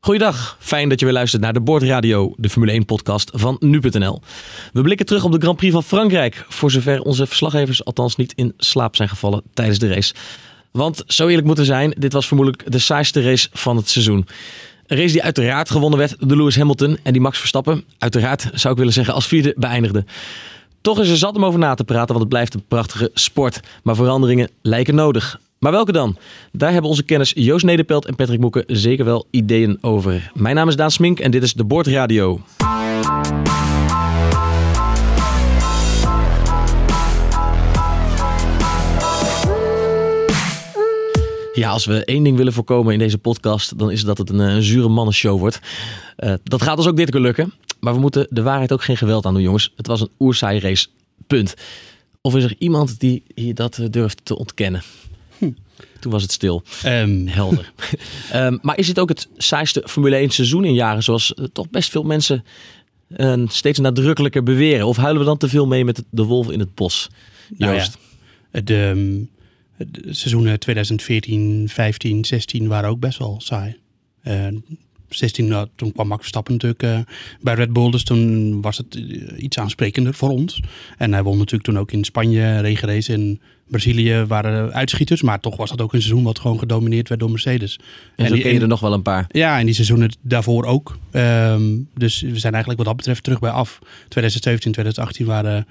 Goeiedag, fijn dat je weer luistert naar de Boordradio, de Formule 1-podcast van nu.nl. We blikken terug op de Grand Prix van Frankrijk, voor zover onze verslaggevers althans niet in slaap zijn gevallen tijdens de race. Want zo eerlijk moeten zijn, dit was vermoedelijk de saaiste race van het seizoen. Een race die uiteraard gewonnen werd door Lewis Hamilton en die Max Verstappen, uiteraard zou ik willen zeggen, als vierde beëindigde. Toch is er zat om over na te praten, want het blijft een prachtige sport. Maar veranderingen lijken nodig. Maar welke dan? Daar hebben onze kenners Joost Nederpelt en Patrick Moeken zeker wel ideeën over. Mijn naam is Daan Smink en dit is de Boordradio. Ja, als we één ding willen voorkomen in deze podcast, dan is dat het een, een zure mannenshow wordt. Uh, dat gaat ons ook dit keer lukken. Maar we moeten de waarheid ook geen geweld aan doen, jongens. Het was een oersaai race. Punt. Of is er iemand die hier dat durft te ontkennen? Toen was het stil. Um. Helder. um, maar is dit ook het saaiste Formule 1 seizoen in jaren, zoals uh, toch best veel mensen uh, steeds nadrukkelijker beweren? Of huilen we dan te veel mee met de wolf in het bos? Nou Joost. ja, de, de, seizoenen 2014, 15, 16 waren ook best wel saai. Uh, 16, nou, toen kwam Max Verstappen natuurlijk uh, bij Red Bull. Dus toen was het iets aansprekender voor ons. En hij won natuurlijk toen ook in Spanje, regenrace in Brazilië waren uitschieters. Maar toch was dat ook een seizoen wat gewoon gedomineerd werd door Mercedes. En, en ken je er nog wel een paar. Ja, en die seizoenen daarvoor ook. Um, dus we zijn eigenlijk wat dat betreft terug bij af. 2017, 2018 waren...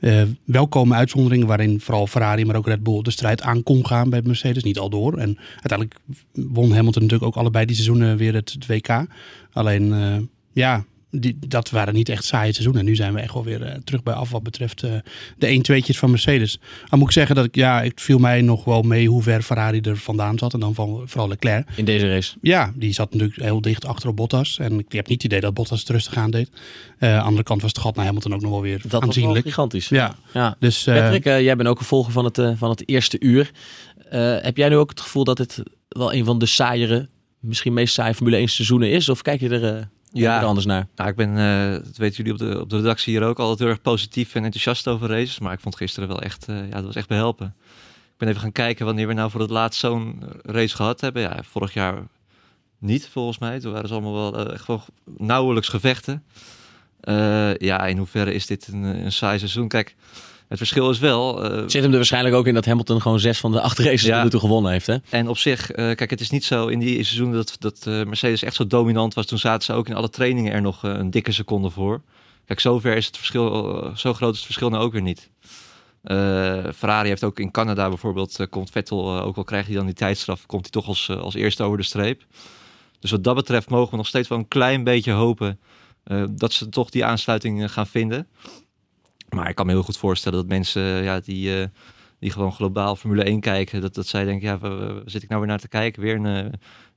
Uh, welkome uitzonderingen waarin vooral Ferrari, maar ook Red Bull de strijd aan kon gaan bij Mercedes. Niet al door. En uiteindelijk won Hamilton natuurlijk ook allebei die seizoenen weer het, het WK. Alleen, uh, ja, die, dat waren niet echt saaie seizoenen. En nu zijn we echt wel weer uh, terug bij af wat betreft uh, de 1-2'tjes van Mercedes. Dan moet ik zeggen dat ik, ja, het viel mij nog wel mee hoe ver Ferrari er vandaan zat. En dan van, vooral Leclerc. In deze race? Ja, die zat natuurlijk heel dicht achter op Bottas. En ik heb niet het idee dat Bottas het rustig aan deed. Uh, aan de andere kant was het gat naar Hamilton ook nog wel weer dat aanzienlijk. Was gigantisch. Ja. ja. Dus, Patrick, jij bent ook een volger van het, van het eerste uur. heb jij nu ook het gevoel dat het wel een van de saaiere, misschien meest saaie Formule 1 seizoenen is? Of kijk je er ja, er anders naar. Nou, ik ben, uh, dat weten jullie op de, op de redactie hier ook, altijd heel erg positief en enthousiast over races. Maar ik vond gisteren wel echt, uh, ja, dat was echt behelpen. Ik ben even gaan kijken wanneer we nou voor het laatst zo'n race gehad hebben. Ja, vorig jaar niet, volgens mij. Toen waren ze allemaal wel uh, gewoon nauwelijks gevechten. ja, in hoeverre is dit een, een saai seizoen? Kijk, het verschil is wel... Uh, Zit hem er waarschijnlijk ook in dat Hamilton gewoon zes van de acht races ja. tot toe gewonnen heeft. Hè? En op zich, uh, kijk, het is niet zo in die seizoen dat, dat uh, Mercedes echt zo dominant was. Toen zaten ze ook in alle trainingen er nog een dikke seconde voor. Kijk, zover is het verschil, zo groot is het verschil nou ook weer niet. Ferrari heeft ook in Canada bijvoorbeeld, komt Vettel, ook al krijgt hij dan die tijdstraf, komt hij toch als, als eerste over de streep. Dus wat dat betreft mogen we nog steeds wel een klein beetje hopen dat ze toch die aansluiting gaan vinden. Maar ik kan me heel goed voorstellen dat mensen ja, die, uh, die gewoon globaal Formule 1 kijken, dat, dat zij denken, ja, waar, zit ik nou weer naar te kijken? Weer een,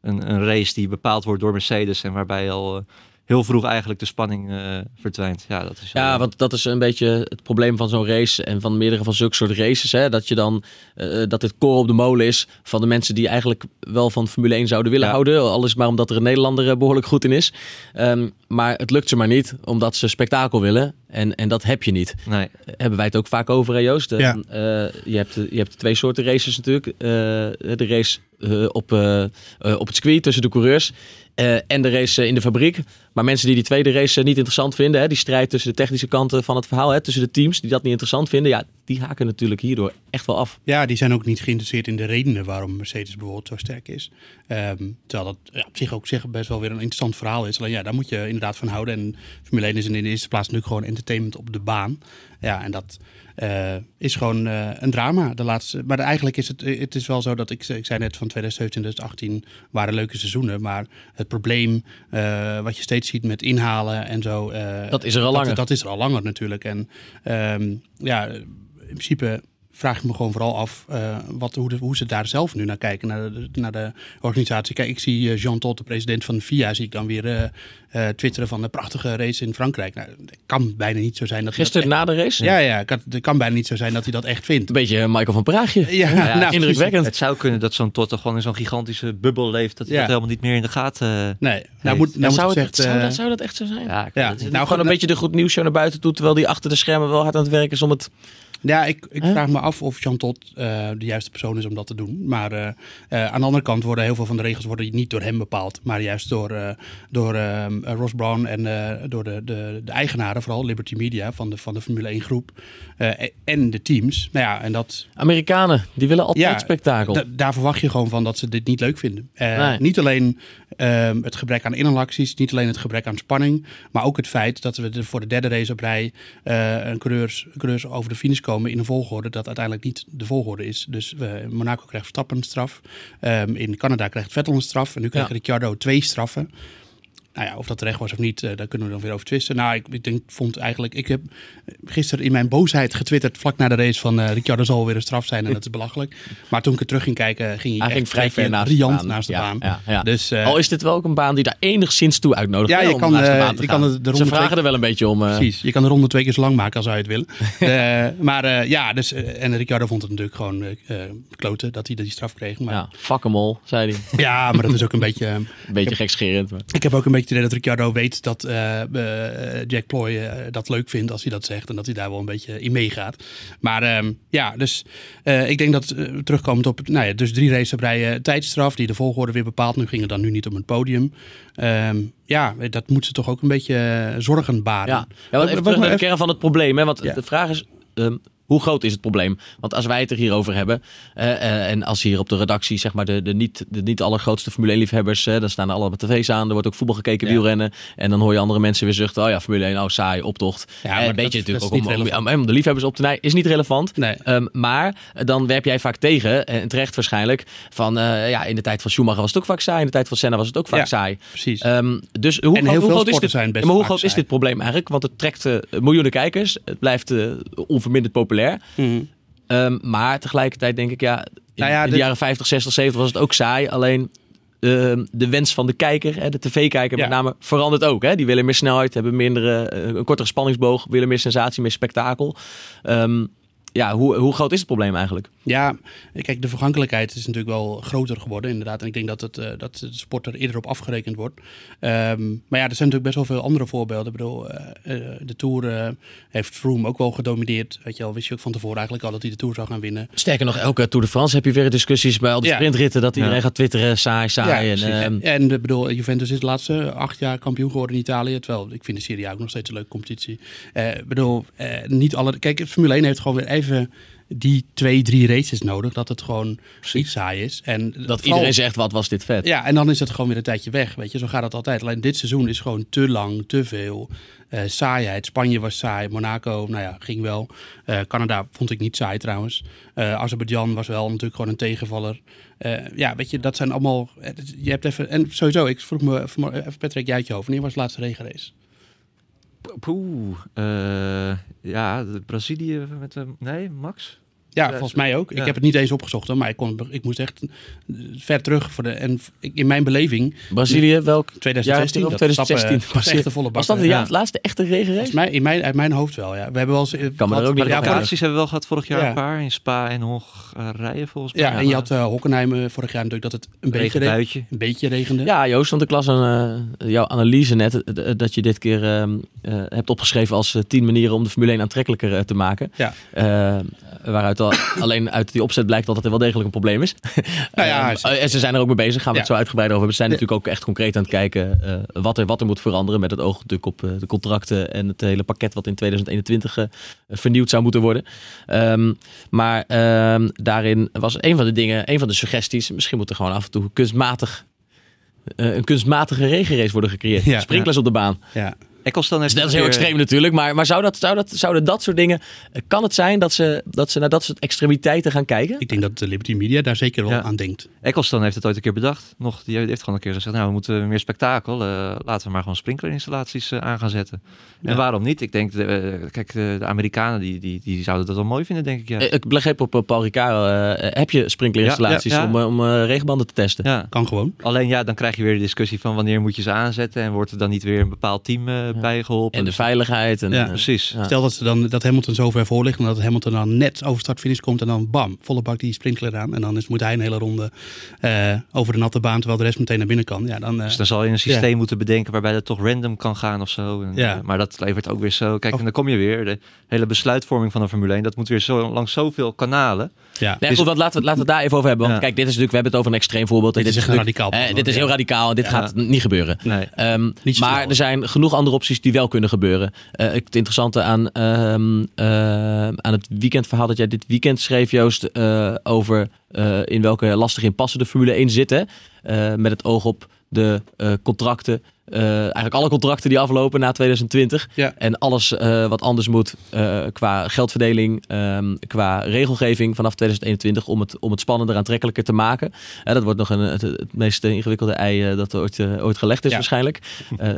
een, een race die bepaald wordt door Mercedes en waarbij al heel vroeg eigenlijk de spanning uh, verdwijnt. Ja, dat is, ja, want dat is een beetje het probleem van zo'n race en van meerdere van zulke soort races. Hè? Dat je dan, uh, dat het koor op de molen is van de mensen die eigenlijk wel van Formule 1 zouden willen ja. houden. Al is het maar omdat er een Nederlander behoorlijk goed in is. Um, maar het lukt ze maar niet, omdat ze spektakel willen. En, en dat heb je niet. Nee. Hebben wij het ook vaak over, hè, Joost? Ja. Uh, je, hebt, je hebt twee soorten races natuurlijk. Uh, de race uh, op, op het circuit tussen de coureurs. en de race in de fabriek. Maar mensen die die tweede race niet interessant vinden, hè, die strijd tussen de technische kanten van het verhaal, hè, tussen de teams die dat niet interessant vinden, ja, die haken natuurlijk hierdoor echt wel af. Ja, die zijn ook niet geïnteresseerd in de redenen waarom Mercedes bijvoorbeeld zo sterk is. Um, terwijl dat op zich ook zeg, best wel weer een interessant verhaal is. Alleen ja, daar moet je inderdaad van houden. En Formule 1 is in de eerste plaats natuurlijk gewoon entertainment op de baan. Ja, en dat uh, is gewoon uh, een drama. De laatste, maar eigenlijk is het, het is wel zo dat ik, ik zei net van 2017 2018 waren leuke seizoenen. Maar het probleem wat je steeds ziet met inhalen en zo. dat is er al langer. Dat, dat is er al langer natuurlijk. En um, ja, in principe vraag ik me gewoon vooral af uh, wat, hoe, de, hoe ze daar zelf nu naar kijken, naar de, naar de organisatie. Kijk, ik zie uh, Jean Todt, de president van de FIA, zie ik dan weer uh, twitteren van de prachtige race in Frankrijk. Nou, het kan bijna niet zo zijn dat Gisteren na de race? Ja, ja, het kan bijna niet zo zijn dat hij dat echt vindt. Een beetje Michael van Praagje. Ja, ja nou, indrukwekkend. Het zou kunnen dat zo'n Todt gewoon in zo'n gigantische bubbel leeft, dat hij dat helemaal niet meer in de gaten Nee, nou moet, nou zou, moet het, zou, dat, zou dat echt zo zijn? Ja, ja. nou, gewoon een beetje de goed nieuws show naar buiten toe, terwijl die achter de schermen wel hard aan het werken is om het ja, ik, ik vraag me af of Jean Todt uh, de juiste persoon is om dat te doen. Maar uh, uh, aan de andere kant worden heel veel van de regels worden niet door hem bepaald. Maar juist door, door ehm, Ross Brown en door de, de, de, eigenaren, vooral Liberty Media van de, van de Formule 1 groep. en de teams. Nou ja, en dat... Amerikanen, die willen altijd ja, spektakel. Daar verwacht je gewoon van dat ze dit niet leuk vinden. Nee. Niet alleen ehm, het gebrek aan inhaalacties, niet alleen het gebrek aan spanning. Maar ook het feit dat we voor de derde race op rij een coureurs, coureurs over de finish komen in een volgorde dat uiteindelijk niet de volgorde is. Dus uh, Monaco krijgt Verstappen een straf. Um, in Canada krijgt Vettel een straf. En nu krijgt ja. Ricciardo twee straffen nou ja, of dat terecht was of niet, uh, daar kunnen we dan weer over twisten. Nou, ik, ik denk, vond eigenlijk, ik heb gisteren in mijn boosheid getwitterd vlak na de race van uh, Ricciardo zal weer een straf zijn en dat is belachelijk. Maar toen ik er terug ging kijken, ging hij, hij ging vrij ver naast de baan. Naast de baan. Ja, ja. Dus, uh, Al is dit wel ook een baan die daar enigszins toe uitnodigt. Ja, je kan, de, je kan de, de ronde Ze vragen twee... er wel een beetje om. Precies, je kan de ronde twee keer zo lang maken als zou je het willen. maar ja, dus, en Ricciardo vond het natuurlijk gewoon kloten dat hij die straf kreeg. Maar... Ja, fuck hem all, zei hij. Ja, maar dat is ook een beetje... een beetje gekscherend. Maar. Ik heb ook een beetje het idee dat Ricciardo weet dat uh, uh, Jack Ploy uh, dat leuk vindt als hij dat zegt. En dat hij daar wel een beetje in meegaat. Maar um, ja, dus ik denk dat terugkomend op nou ja, dus drie races op rij tijdstraf. Die de volgorde weer bepaalt. Nu ging het dan nu niet op het podium. Um, ja, dat moet ze toch ook een beetje zorgen baren. Ja, ja wat, de kern van het probleem. Hè? Want ja. de vraag is... Um, hoe groot is het probleem? Want als wij het er hier over hebben, uh, uh, en als hier op de redactie, zeg maar, de, de, niet, de niet allergrootste Formule 1-liefhebbers, uh, dan staan er allemaal tv's aan, er wordt ook voetbal gekeken, ja. wielrennen. En dan hoor je andere mensen weer zuchten, oh ja, Formule 1, oh saai, optocht. Ja, maar weet je natuurlijk ook om, om, de liefhebbers op te nijden, is niet relevant. Nee. Um, maar dan werp jij vaak tegen, en terecht waarschijnlijk, van ja, in de tijd van Schumacher was het ook vaak saai, in de tijd van Senna was het ook vaak ja, saai. Precies. Um, dus hoe, en heel hoe veel groot is dit, zijn best maar hoe groot is dit probleem eigenlijk? Want het trekt miljoenen kijkers, het blijft onverminderd populair. Mm. Um, maar tegelijkertijd denk ik, ja, in, nou ja, in de, de, jaren 50, 60, 70 was het ook saai. Alleen uh, de wens van de kijker, hè, de tv-kijker ja. met name, verandert ook. Hè. Die willen meer snelheid, hebben minder, uh, een kortere spanningsboog, willen meer sensatie, meer spektakel. Um, ja, hoe, hoe groot is het probleem eigenlijk? Ja, kijk, de vergankelijkheid is natuurlijk wel groter geworden, inderdaad. En ik denk dat, het, uh, dat de sport er eerder op afgerekend wordt. Um, maar ja, er zijn natuurlijk best wel veel andere voorbeelden. Ik bedoel, uh, uh, de Tour heeft Froome ook wel gedomineerd. Weet je al, wist je ook van tevoren eigenlijk al dat hij de Tour zou gaan winnen. Sterker nog, elke Tour de France heb je weer discussies bij al die ja. sprintritten... dat iedereen ja. gaat twitteren, saai, saai. Ja, en, um... en, en bedoel, Juventus is de laatste acht jaar kampioen geworden in Italië. Terwijl, ik vind de Serie A ook nog steeds een leuke competitie. Ik bedoel, niet alle... Kijk, Formule 1 heeft gewoon weer even die twee, drie races nodig. Dat het gewoon niet saai is. En dat vooral, iedereen zegt, wat was dit vet. Ja, en dan is het gewoon weer een tijdje weg. Weet je, zo gaat het altijd. Alleen dit seizoen is gewoon te lang, te veel. Uh, saaiheid. Spanje was saai. Monaco, nou ja, ging wel. Uh, Canada vond ik niet saai trouwens. Uh, Azerbeidzjan was wel natuurlijk gewoon een tegenvaller. ja, weet je, dat zijn allemaal... Je hebt even... En sowieso, ik vroeg me... Even Patrick, jij je over. Wanneer was de laatste regenrace? Poeh, uh, ja, Brazilië met de, nee, Max? Ja, volgens mij ook. Ja. Ik heb het niet eens opgezocht, maar ik, kon, ik moest echt ver terug voor de. En in mijn beleving. Brazilië, welk? 2016 of 2016. Stappen, echte volle Was dat de ja. laatste echte regenrace? Mij, in mijn, uit mijn hoofd wel, ja. We hebben wel eens. Kan me er ook niet ja, hebben we wel gehad vorig jaar ja. een paar in Spa en Hongarije volgens mij. Ja, en je had uh, Hockenheim vorig jaar natuurlijk dat het een beetje, regen, een beetje regende. Ja, Joost, want ik las een, uh, jouw analyse net dat je dit keer uh, hebt opgeschreven als tien manieren om de Formule 1 aantrekkelijker te maken. Ja. waaruit al, alleen uit die opzet blijkt dat het er wel degelijk een probleem is. Nou ja, en ze zijn er ook mee bezig, gaan we ja. het zo uitgebreid over hebben. Ze zijn natuurlijk ook echt concreet aan het kijken uh, wat, er, wat er moet veranderen met het oog natuurlijk op uh, de contracten en het hele pakket wat in 2021 vernieuwd zou moeten worden. Um, maar um, daarin was een van de dingen, een van de suggesties, misschien moet er gewoon af en toe kunstmatig een kunstmatige regenrace worden gecreëerd. Ja, Sprinklers op de baan. Ja. Ecclestone heeft Dat is heel extreem natuurlijk, maar, maar zou dat, zou dat, zouden dat soort dingen... Kan het zijn dat ze, dat ze naar dat soort extremiteiten gaan kijken? Ik denk dat de Liberty Media daar zeker wel Ja. aan denkt. Ecclestone heeft het ooit een keer bedacht. Nog, die heeft gewoon een keer gezegd, nou, we moeten meer spektakel. eh, laten we maar gewoon sprinklerinstallaties eh, aan gaan zetten. En Ja. waarom niet? Ik denk, de, eh, kijk, de, de Amerikanen die, die, die zouden dat wel mooi vinden, denk ik. Ja. Ik begreep op Paul Ricard, eh, heb je sprinklerinstallaties Ja, ja, ja. om, om eh, regenbanden te testen? ja. Kan gewoon. Alleen ja, dan krijg je weer de discussie van wanneer moet je ze aanzetten en wordt er dan niet weer een bepaald team eh, bij geholpen. En de veiligheid. En, Ja, eh, Precies. Ja. Stel dat, ze dan, dat Hamilton zo ver voor ligt en dat Hamilton dan net over start-finish komt en dan bam, volle bak die sprinkler aan. En dan is, moet hij een hele ronde eh, over de natte baan terwijl de rest meteen naar binnen kan. Ja, dan, eh, Dus dan zal je een systeem moeten bedenken waarbij dat toch random kan gaan of zo. En, Ja. maar dat levert ook weer zo. Kijk, Of- en dan kom je weer. De hele besluitvorming van een Formule 1, dat moet weer zo langs zoveel kanalen. ja. Nee, goed, want laten, we, laten we het daar even over hebben. Want Ja. kijk, dit is natuurlijk, we hebben het over een extreem voorbeeld. Dit is echt een natuurlijk- radicaal eh, dit is heel radicaal en dit Ja. gaat niet gebeuren. Nee. Ehm, maar er zijn genoeg andere opties die wel kunnen gebeuren. Eh, het interessante aan, ehm, eh, aan het weekendverhaal dat jij dit weekend schreef, Joost, eh, over in welke lastige impasse de Formule 1 zit. hè. Eh, met het oog op de eh, contracten. eh, eigenlijk alle contracten die aflopen na 2020. Ja. En alles eh, wat anders moet qua geldverdeling, ehm, qua regelgeving vanaf 2021 om het, om het spannender aantrekkelijker te maken. Dat wordt nog een, het, het meest ingewikkelde ei dat er ooit, ooit gelegd is Ja. waarschijnlijk.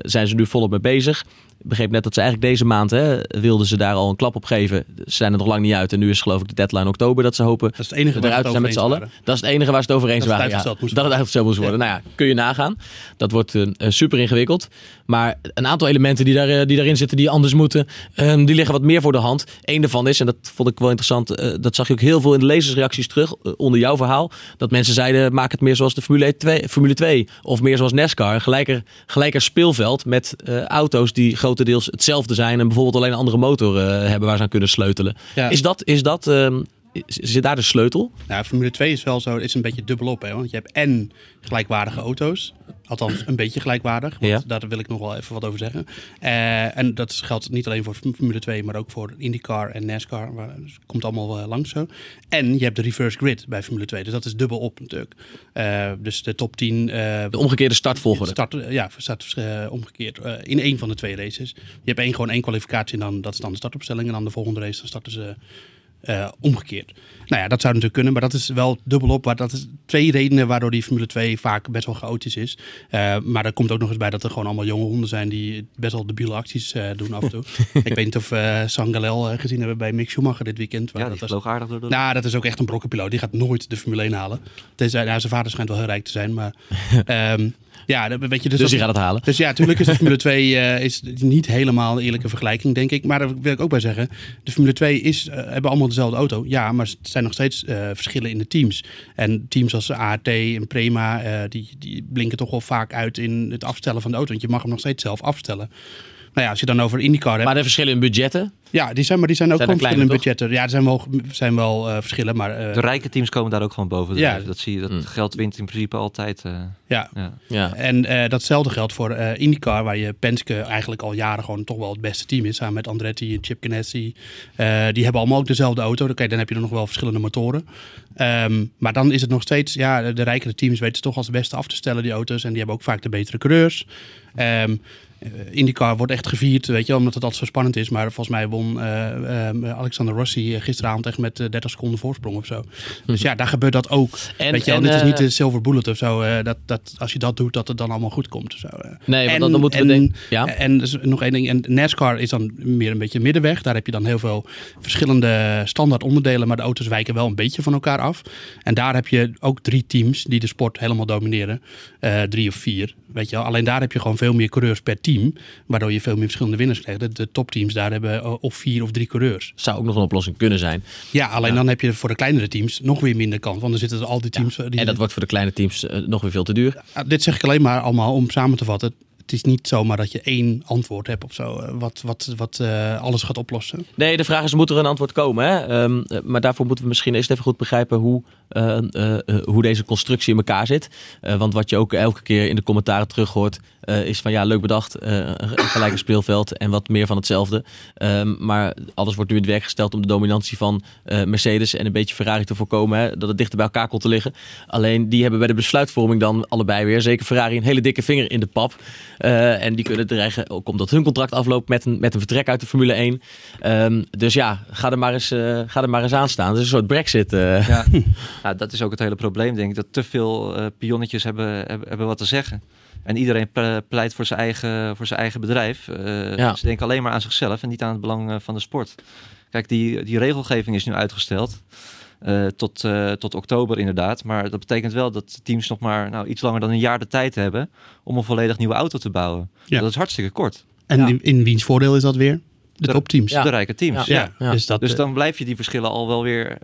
Zijn ze nu volop mee bezig. Ik begreep net dat ze eigenlijk deze maand hè, wilden ze daar al een klap op geven. Ze zijn er nog lang niet uit. En nu is geloof ik de deadline oktober dat ze hopen Dat is het enige eruit zijn met z'n allen. Dat is het enige waar ze het over eens waren. Ja, dat het uitgesteld moest worden. Nou ja, kun je nagaan. Dat wordt super ingewikkeld. Maar een aantal elementen die, daar, eh, die daarin zitten, die anders moeten, ehm, die liggen wat meer voor de hand. Eén daarvan is, en dat vond ik wel interessant, eh, dat zag je ook heel veel in de lezersreacties terug eh, onder jouw verhaal. Dat mensen zeiden, maak het meer zoals de Formule 2, Formule 2 of meer zoals NASCAR. Gelijker, gelijker speelveld met auto's die grotendeels hetzelfde zijn en bijvoorbeeld alleen een andere motor eh, hebben waar ze aan kunnen sleutelen. Ja. Is dat, is dat ehm, zit daar de sleutel? Nou, Formule 2 is wel zo, is een beetje dubbelop. Hè? Want je hebt en gelijkwaardige auto's. Althans, een beetje gelijkwaardig. Want Ja. Daar wil ik nog wel even wat over zeggen. Eh, en dat geldt niet alleen voor Formule 2, maar ook voor IndyCar en NASCAR. Waar, dus het komt allemaal eh, langs zo. En je hebt de reverse grid bij Formule 2. Dus dat is dubbel op natuurlijk. Eh, dus de top 10... eh, De omgekeerde startvolgorde. Start, ja, start omgekeerd in één van de twee races. Je hebt één, gewoon één kwalificatie en dan, dat is dan de startopstelling. En dan de volgende race dan starten ze eh, omgekeerd. Nou ja, dat zou natuurlijk kunnen, maar dat is wel dubbelop. Maar dat is twee redenen waardoor die Formule 2 vaak best wel chaotisch is. Eh, maar er komt ook nog eens bij dat er gewoon allemaal jonge honden zijn die best wel debiele acties eh, doen af en toe. Ik weet niet of eh Sangalel gezien hebben bij Mick Schumacher dit weekend. Ja, dat vloog aardig door de... nou, dat is ook echt een brokkenpiloot. Die gaat nooit de Formule 1 halen. Tenzij, nou, zijn vader schijnt wel heel rijk te zijn, maar... ehm, ja, dat- weet je, dus, Dus die gaat het halen. dus ja, natuurlijk is de Formule 2 eh, is niet helemaal een eerlijke vergelijking, denk ik. Maar daar wil ik ook bij zeggen. De Formule 2 is, eh, hebben allemaal dezelfde auto. Ja, maar het zijn nog steeds eh, verschillen in de teams. En teams als ART en Prema, die, die blinken toch wel vaak uit in het afstellen van de auto. Want je mag hem nog steeds zelf afstellen. Nou ja, als je dan over IndyCar hebt. Maar de verschillen in budgetten. ja, die zijn, maar die zijn ook Zijn gewoon er verschillende kleiner, budgetten. Ja, er zijn wel, zijn wel eh, verschillen, maar... eh, De rijke teams komen daar ook gewoon boven. Ja. Dat zie je. Dat Mm. geld wint in principe altijd. eh, ja, ja. Ja. En eh, datzelfde geldt voor eh, IndyCar, waar je Penske eigenlijk al jaren gewoon toch wel het beste team is. Samen met Andretti en Chip Ganassi. Eh, die hebben allemaal ook dezelfde auto. Oké, dan heb je er nog wel verschillende motoren. Ehm, maar dan is het nog steeds, ja, de, de rijkere teams weten toch als het beste af te stellen, die auto's. En die hebben ook vaak de betere coureurs. Ehm eh, IndyCar wordt echt gevierd, weet je, omdat het altijd zo spannend is. Maar volgens mij won eh, ehm, Alexander Rossi eh, gisteravond echt met eh, 30 seconden voorsprong of zo. Dus ja, daar gebeurt dat ook. En, weet je en, dit is eh, niet de silver bullet of zo. eh, dat, dat, als je dat doet, dat het dan allemaal goed komt. Zo. eh. Nee, want En- dan, moeten we en- denken. Ja. En dus nog één ding. En NASCAR is dan meer een beetje middenweg. Daar heb je dan heel veel verschillende standaard onderdelen. Maar de auto's wijken wel een beetje van elkaar af. En daar heb je ook drie teams die de sport helemaal domineren. Eh, drie of vier. Weet je wel. Alleen daar heb je gewoon veel meer coureurs per team. Waardoor je veel meer verschillende winnaars krijgt. De, de topteams daar hebben eh, of vier of drie coureurs. Zou ook nog een oplossing kunnen zijn. Ja, alleen Ja. dan heb je voor de kleinere teams nog weer minder kans. Want dan zitten er al die teams... die, En dat wordt voor de kleine teams eh, nog weer veel te duur. Dit zeg ik alleen maar allemaal om samen te vatten. Het is niet zomaar dat je één antwoord hebt of zo. eh, Wat, wat, wat eh, alles gaat oplossen. Nee, de vraag is, moet er een antwoord komen? Hè? Ehm, eh, maar daarvoor moeten we misschien eerst even goed begrijpen hoe, hoe deze constructie in elkaar zit. Want wat je ook elke keer in de commentaren terug hoort, eh, is van ja, leuk bedacht, eh, een gelijke speelveld en wat meer van hetzelfde. Ehm, maar alles wordt nu in het werk gesteld om de dominantie van eh, Mercedes en een beetje Ferrari te voorkomen. Hè? Dat het dichter bij elkaar komt te liggen. Alleen die hebben bij de besluitvorming dan allebei weer, zeker Ferrari, een hele dikke vinger in de pap. En die kunnen dreigen, ook omdat hun contract afloopt met een, met een vertrek uit de Formule 1. Ehm, dus ja, ga er maar eens, ga er maar eens aan staan. Het is een soort brexit. Ja, nou, dat is ook het hele probleem, denk ik. Dat te veel pionnetjes hebben, hebben, hebben wat te zeggen. En iedereen ple- pleit voor zijn eigen, voor zijn eigen bedrijf. Eh, Ja. Ze denken alleen maar aan zichzelf en niet aan het belang eh, van de sport. Kijk, die, die regelgeving is nu uitgesteld. eh, tot, eh, tot oktober inderdaad. Maar dat betekent wel dat teams nog maar nou, iets langer dan een jaar de tijd hebben om een volledig nieuwe auto te bouwen. Ja. Dat is hartstikke kort. En Ja. in, in wiens voordeel is dat weer? De De- topteams. Ja. De rijke teams. Ja. Ja, Ja. Dus, dat, Dus eh, dan blijf je die verschillen al wel weer,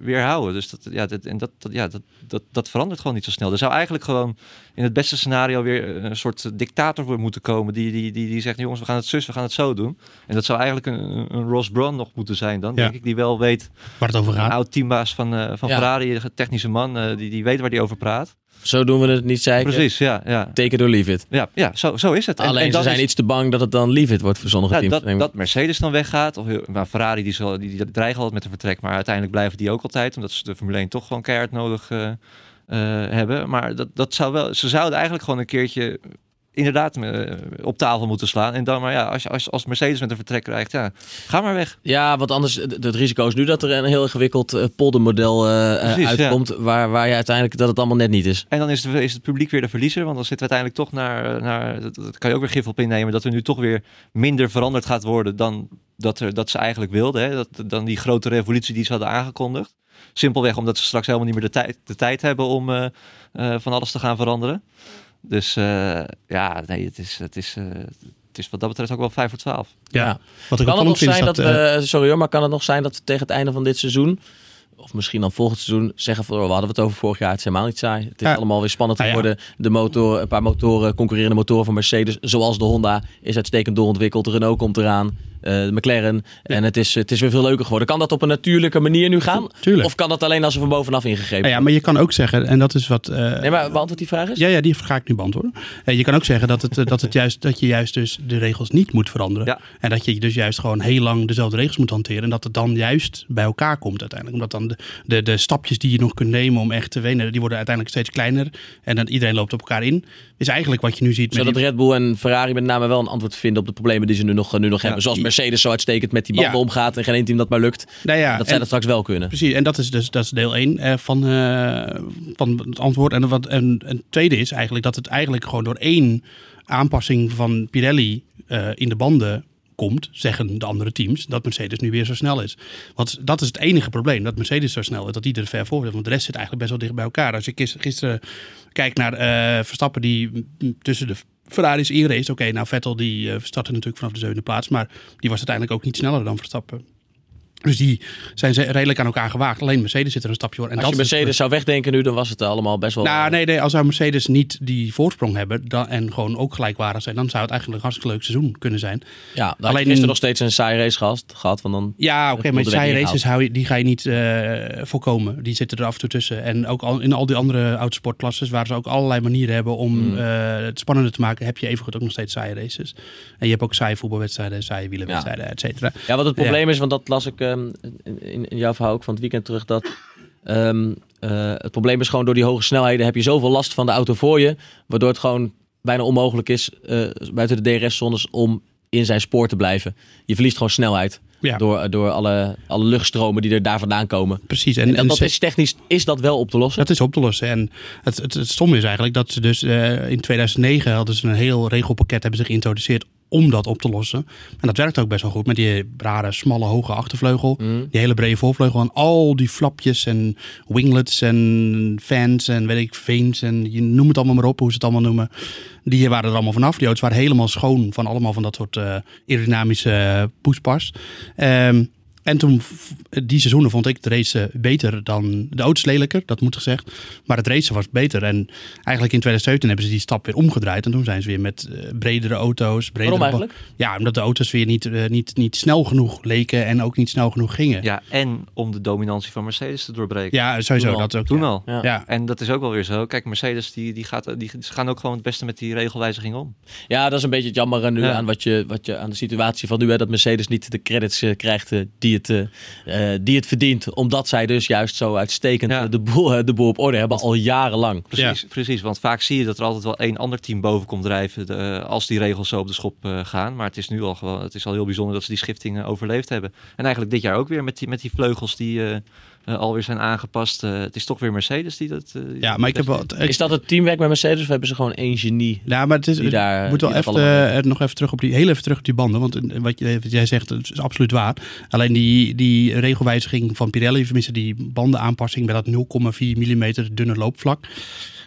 weer houden. Dus dat, ja, dat, en dat, dat, ja, dat, dat, dat verandert gewoon niet zo snel. Er zou eigenlijk gewoon in het beste scenario weer een soort dictator voor moeten komen. Die, die, die, die zegt, jongens, we gaan het zus, we gaan het zo doen. En dat zou eigenlijk een, een Ross Brawn nog moeten zijn dan. Ja. Denk ik, die wel weet, waar het over een gaat. oud teambaas van, eh, van Ja. Ferrari, een technische man, eh, die, die weet waar die over praat. Zo doen we het niet, ik. Precies, ja. Ja, Take it or leave it. ja, ja zo, zo is het. En- Alleen en ze zijn is- iets te bang dat het dan leave it wordt voor sommige Ja, teams. dat, dat Mercedes dan weggaat. Of, maar Ferrari die, zal, die, die dreigen altijd met een vertrek. Maar uiteindelijk blijven die ook altijd. Omdat ze de Formule 1 toch gewoon keihard nodig eh, eh, hebben. Maar dat, dat zou wel, ze zouden eigenlijk gewoon een keertje inderdaad eh, op tafel moeten slaan. En dan maar ja, als, als, als Mercedes met een vertrek krijgt, ja, ga maar weg. Ja, want anders, het het risico is nu dat er een heel ingewikkeld eh, poldermodel eh, Precies, uitkomt, waar, waar je uiteindelijk dat het allemaal net niet is. En dan is het, is het publiek weer de verliezer. Want dan zitten we uiteindelijk toch naar, naar dat, dat kan je ook weer gif op innemen, dat er nu toch weer minder veranderd gaat worden dan dat, er, dat ze eigenlijk wilden. Hè? Dat, dan die grote revolutie die ze hadden aangekondigd. Simpelweg omdat ze straks helemaal niet meer de tijd, de tijd hebben om van alles te gaan veranderen. Dus eh, ja, nee, het is, het, is, eh, het is wat dat betreft ook wel 5 voor 12. Ja. Ja. Wat ik Kan het nog vind is zijn dat... dat, eh, we, sorry hoor, maar kan het nog zijn dat we tegen het einde van dit seizoen, of misschien dan volgend seizoen, zeggen van, oh, we hadden het over vorig jaar, het is helemaal niet saai. Het is Ja. allemaal weer spannend ja. geworden. De motor, een paar motoren, concurrerende motoren van Mercedes, zoals de Honda, is uitstekend doorontwikkeld. Renault komt eraan, de McLaren. En het is, het is weer veel leuker geworden. Kan dat op een natuurlijke manier nu gaan? Tuurlijk. Of kan dat alleen als er van bovenaf ingegrepen ja, maar je kan ook zeggen, en dat is wat... eh, Nee, maar beantwoord die vraag eens. Ja, ja, die ga ik nu beantwoorden. Eh, je kan ook zeggen dat, het, eh, dat, het juist, dat je juist dus de regels niet moet veranderen. Ja. En dat je dus juist gewoon heel lang dezelfde regels moet hanteren. En dat het dan juist bij elkaar komt uiteindelijk. Omdat dan de, de, de stapjes die je nog kunt nemen om echt te winnen, die worden uiteindelijk steeds kleiner. En dan iedereen loopt op elkaar in. Is eigenlijk wat je nu ziet met Zodat die- Red Bull en Ferrari met name wel een antwoord vinden op de problemen die ze nu nog, nu nog hebben. Zoals. Mercedes zo uitstekend met die banden Ja. omgaat en geen één team dat maar lukt. Nou ja, dat zij dat straks wel kunnen. Precies, en dat is dus dat is deel 1 van, eh, van het antwoord. En, wat, en, en tweede is eigenlijk dat het eigenlijk gewoon door één aanpassing van Pirelli eh, in de banden komt, zeggen de andere teams, dat Mercedes nu weer zo snel is. Want dat is het enige probleem, dat Mercedes zo snel is, dat die er ver voor is. Want de rest zit eigenlijk best wel dicht bij elkaar. Als je gis- gisteren kijkt naar eh, Verstappen die tussen de Ferraris inrace. Oké, nou Vettel die eh, startte natuurlijk vanaf de zevende plaats, maar die was uiteindelijk ook niet sneller dan Verstappen. Dus die zijn ze redelijk aan elkaar gewaagd. Alleen Mercedes zit er een stapje voor. En Als je het- Mercedes zou wegdenken nu, dan was het allemaal best wel... Nou, nee, nee, als zou Mercedes niet die voorsprong hebben dan, en gewoon ook gelijkwaardig zijn, dan zou het eigenlijk een hartstikke leuk seizoen kunnen zijn. ja, dan alleen- is er nog steeds een saai race gehad. gehad want dan, Ja, oké, maar niet races hou je, die ga je niet eh, voorkomen. Die zitten er af en toe tussen. En ook al, in al die andere autosportklasses, waar ze ook allerlei manieren hebben om Mm. eh, het spannender te maken, heb je evengoed ook nog steeds saaie races. En je hebt ook saaie voetbalwedstrijden, saaie wielerwedstrijden, et cetera. Ja, wat het probleem is, want dat las ik ehm, in, in jouw verhaal ook van het weekend terug, dat ehm, eh, het probleem is gewoon door die hoge snelheden heb je zoveel last van de auto voor je, waardoor het gewoon bijna onmogelijk is eh, buiten de DRS-zones om in zijn spoor te blijven. Je verliest gewoon snelheid Ja. door, door alle, alle luchtstromen die er daar vandaan komen. Precies. En, En, en dat is technisch is dat wel op te lossen. Dat is op te lossen. En het, het, het stomme is eigenlijk dat ze dus eh, in 2009 hadden ze een heel regelpakket hebben ze geïntroduceerd om dat op te lossen. En dat werkt ook best wel goed met die rare, smalle, hoge achtervleugel. Mm. Die hele brede voorvleugel en al die flapjes en winglets en fans en weet ik, veins en je noem het allemaal maar op, hoe ze het allemaal noemen. Die waren er allemaal vanaf. Die auto's waren helemaal schoon van allemaal van dat soort eh, aerodynamische eh, poespas. Ehm, en toen, die seizoenen vond ik de race beter dan de auto's lelijker, dat moet gezegd. Maar het racen was beter. En eigenlijk in 2017 hebben ze die stap weer omgedraaid. En toen zijn ze weer met eh, bredere auto's. Bredere Waarom ba- eigenlijk? Ja, omdat de auto's weer niet, eh, niet, niet snel genoeg leken en ook niet snel genoeg gingen. Ja, Ja, en om de dominantie van Mercedes te doorbreken. sowieso. Toen al. Dat ook. Toen ja. al. Ja. Ja. En dat is ook wel weer zo. Kijk, Mercedes die, die gaat, die, ze gaan ook gewoon het beste met die regelwijziging om. Ja, dat is een beetje het jammer nu Ja. aan, wat je, wat je, aan de situatie van nu. Hè, dat Mercedes niet de credits eh, krijgt eh, die het het, eh, eh, die het verdient. Omdat zij dus juist zo uitstekend Ja. de, boel, eh, de boel op orde hebben, al jarenlang. Precies, precies, want vaak zie je dat er altijd wel één ander team boven komt drijven de- als die regels zo op de schop eh, gaan. Maar het is nu al gewoon, het is al heel bijzonder dat ze die schifting eh, overleefd hebben. En eigenlijk dit jaar ook weer met die, met die vleugels die eh, eh, alweer zijn aangepast. Eh, het is toch weer Mercedes die dat. eh, Ja, maar ik heb wel... Is dat het teamwerk bij Mercedes of hebben ze gewoon één genie? Ja, maar het is, Die daar- ik moet wel even, eh, nog even terug op die, heel even terug op die banden. Want eh, wat, je, wat jij zegt, dat is absoluut waar. Alleen die, die regelwijziging van Pirelli, tenminste die bandenaanpassing bij dat 0,4 mm dunne loopvlak.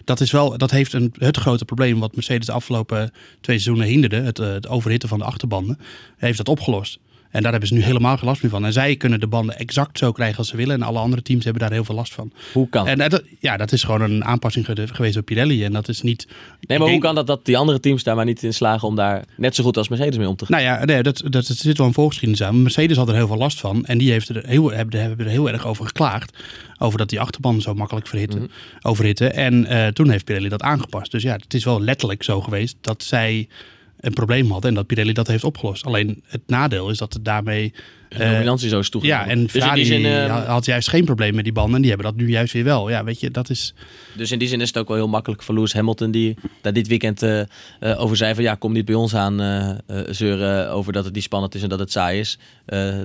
Dat, is wel, dat heeft een, het grote probleem wat Mercedes de afgelopen twee seizoenen hinderde. Het, eh, het overhitten van de achterbanden. Heeft dat opgelost. En daar hebben ze nu helemaal geen last meer van. En zij kunnen de banden exact zo krijgen als ze willen. En alle andere teams hebben daar heel veel last van. Hoe kan? En eh, dat, ja, dat is gewoon een aanpassing ge- geweest door Pirelli. En dat is niet... nee, maar hoe kan dat dat die andere teams daar maar niet in slagen om daar net zo goed als Mercedes mee om te gaan? Nou ja, nee, dat, dat, dat zit wel een voorgeschiedenis aan. Mercedes had er heel veel last van. En die heeft er heel, hebben, hebben er heel erg over geklaagd. Over dat die achterbanden zo makkelijk verhitten, Mhm. overhitten. En eh, toen heeft Pirelli dat aangepast. Dus ja, het is wel letterlijk zo geweest dat zij een probleem hadden. En dat Pirelli dat heeft opgelost. Alleen het nadeel is dat daarmee... De eh, dominantie zo is toegenomen. ja, en dus in die zin, eh, ha- had juist geen probleem met die banden. En die hebben dat nu juist weer wel. Ja, weet je, dat is... Dus in die zin is het ook wel heel makkelijk voor Lewis Hamilton, die daar dit weekend eh, eh, over zei van ja, kom niet bij ons aan zeuren over dat het niet spannend is en dat het saai is.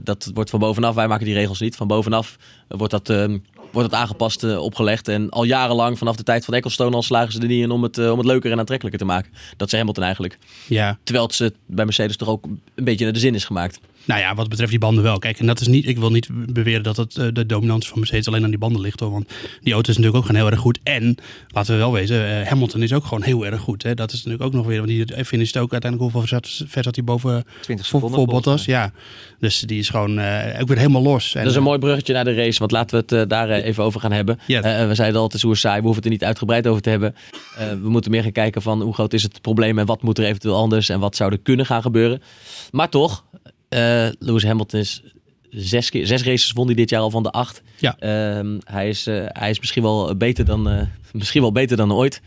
Dat wordt van bovenaf, wij maken die regels niet. Van bovenaf wordt dat, eh, wordt dat aangepast, opgelegd. En al jarenlang, vanaf de tijd van Ecclestone, al slagen ze er niet in om het, om het leuker en aantrekkelijker te maken. Dat zei Hamilton eigenlijk. Ja, Terwijl het ze bij Mercedes toch ook een beetje naar de zin is gemaakt. Nou ja, wat betreft die banden wel. Kijk, en dat is niet, ik wil niet beweren dat het, eh, de dominantie van Mercedes alleen aan die banden ligt hoor. Want die auto is natuurlijk ook gewoon heel erg goed. En laten we wel wezen, eh, Hamilton is ook gewoon heel erg goed. Hè. Dat is natuurlijk ook nog weer, want die finisht ook uiteindelijk hoeveel ver zat, ver zat hij boven 20 voor, seconden. voor Bottas. Ja, dus die is gewoon eh, ook weer helemaal los. En, Dat is een mooi bruggetje naar de race, want laten we het eh, daar eh, even over gaan hebben. Eh, we zeiden al, het is hoe saai, we hoeven het er niet uitgebreid over te hebben. Eh, we moeten meer gaan kijken van hoe groot is het probleem en wat moet er eventueel anders en wat zou er kunnen gaan gebeuren. Maar toch, eh, Lewis Hamilton is zes, keer, zes races won hij dit jaar al van de acht. Ja. Ehm, hij, is, eh, hij is misschien wel beter dan, eh, misschien wel beter dan ooit.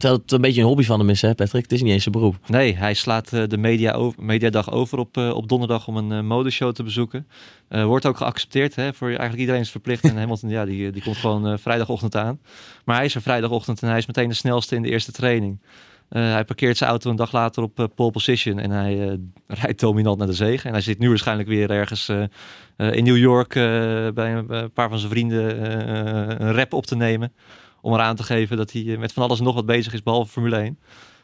Terwijl het een beetje een hobby van hem is, hè Patrick? Het is niet eens zijn beroep. Nee, hij slaat eh, de media over, mediadag over op, eh, op donderdag om een eh, modeshow te bezoeken. Eh, wordt ook geaccepteerd, hè, voor eigenlijk iedereen is verplicht. En Hamilton, ja, die, die komt gewoon eh, vrijdagochtend aan. Maar hij is er vrijdagochtend en hij is meteen de snelste in de eerste training. Eh, hij parkeert zijn auto een dag later op eh, pole position en hij eh, rijdt dominant naar de zege. En hij zit nu waarschijnlijk weer ergens eh, eh, in New York eh, bij een, paar van zijn vrienden eh, een rap op te nemen. Om eraan te geven dat hij met van alles en nog wat bezig is, behalve Formule 1.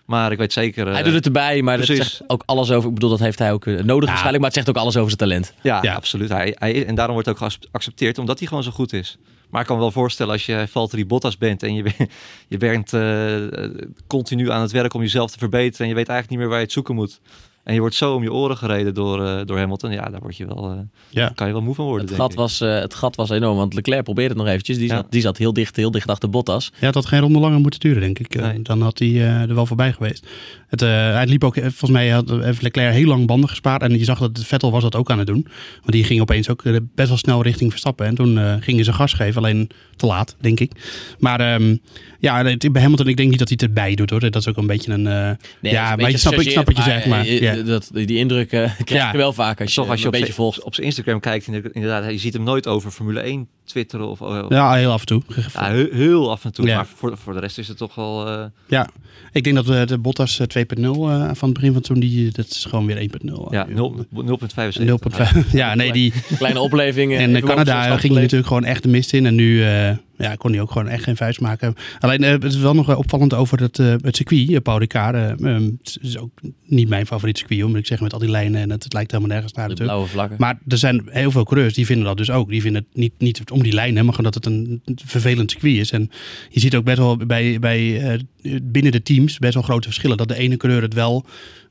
Maar ik weet zeker... hij doet het erbij, maar dat precies. zegt ook alles over. Ik bedoel, dat heeft hij ook nodig waarschijnlijk, maar het zegt ook alles over zijn talent. Ja, Ja. absoluut. Hij, hij, en daarom wordt ook geaccepteerd, omdat hij gewoon zo goed is. Maar ik kan me wel voorstellen als je Valtteri Bottas bent en je, je bent eh, continu aan het werk om jezelf te verbeteren en je weet eigenlijk niet meer waar je het zoeken moet. En je wordt zo om je oren gereden door, eh, door Hamilton. Ja, daar word je wel, eh, Ja. kan je wel moe van worden. Het denk gat, ik. was, eh, het gat was enorm, want Leclerc probeerde het nog eventjes. Die, Ja. zat, die zat heel dicht, heel dicht achter Bottas. Ja, het had geen ronde langer moeten duren, denk ik. Nee. Dan had hij eh, er wel voorbij geweest. Het, eh, hij liep ook, volgens mij had heeft Leclerc heel lang banden gespaard. En je zag dat Vettel was dat ook aan het doen. Want die ging opeens ook best wel snel richting Verstappen. En toen eh, gingen ze gas geven, alleen te laat, denk ik. Maar ehm, ja, bij Hamilton, ik denk niet dat hij het erbij doet hoor. Dat is ook een beetje een... eh, Nee, ja, een maar je snap, ik snap wat je zegt. Maar, eh, ja. dat, die indruk eh, krijg Ja. je wel vaak als je, Toch als je een op beetje zijn, volgt. op zijn Instagram kijkt, inderdaad, je ziet hem nooit over Formule 1 twitteren of, of ja, heel af en toe. ja, heel, heel af en toe. Ja. Maar voor, voor de rest is het toch wel... eh, Ja, ik denk dat we de Bottas eh, 2.0 eh, van het begin van toen, die, dat is gewoon weer 1.0. ja, 0 0,75. 0.5. Ja, nee, die, Kleine opleving. eh, En Canada ging natuurlijk gewoon echt de mist in. En nu eh, ja, kon hij ook gewoon echt geen vuist maken. Alleen eh, het is wel nog opvallend over het, eh, het circuit. eh, Paul Ricard. eh, ehm, het is ook niet mijn favoriet circuit. Hoor, moet ik zeggen met al die lijnen. En het, het lijkt helemaal nergens naar De natuurlijk. blauwe vlakken. Maar er zijn heel veel coureurs die vinden dat dus ook. Die vinden het niet, niet om die lijnen, maar gewoon dat het een vervelend circuit is. En je ziet ook best wel bij, bij, binnen de teams best wel grote verschillen. Dat de ene coureur het wel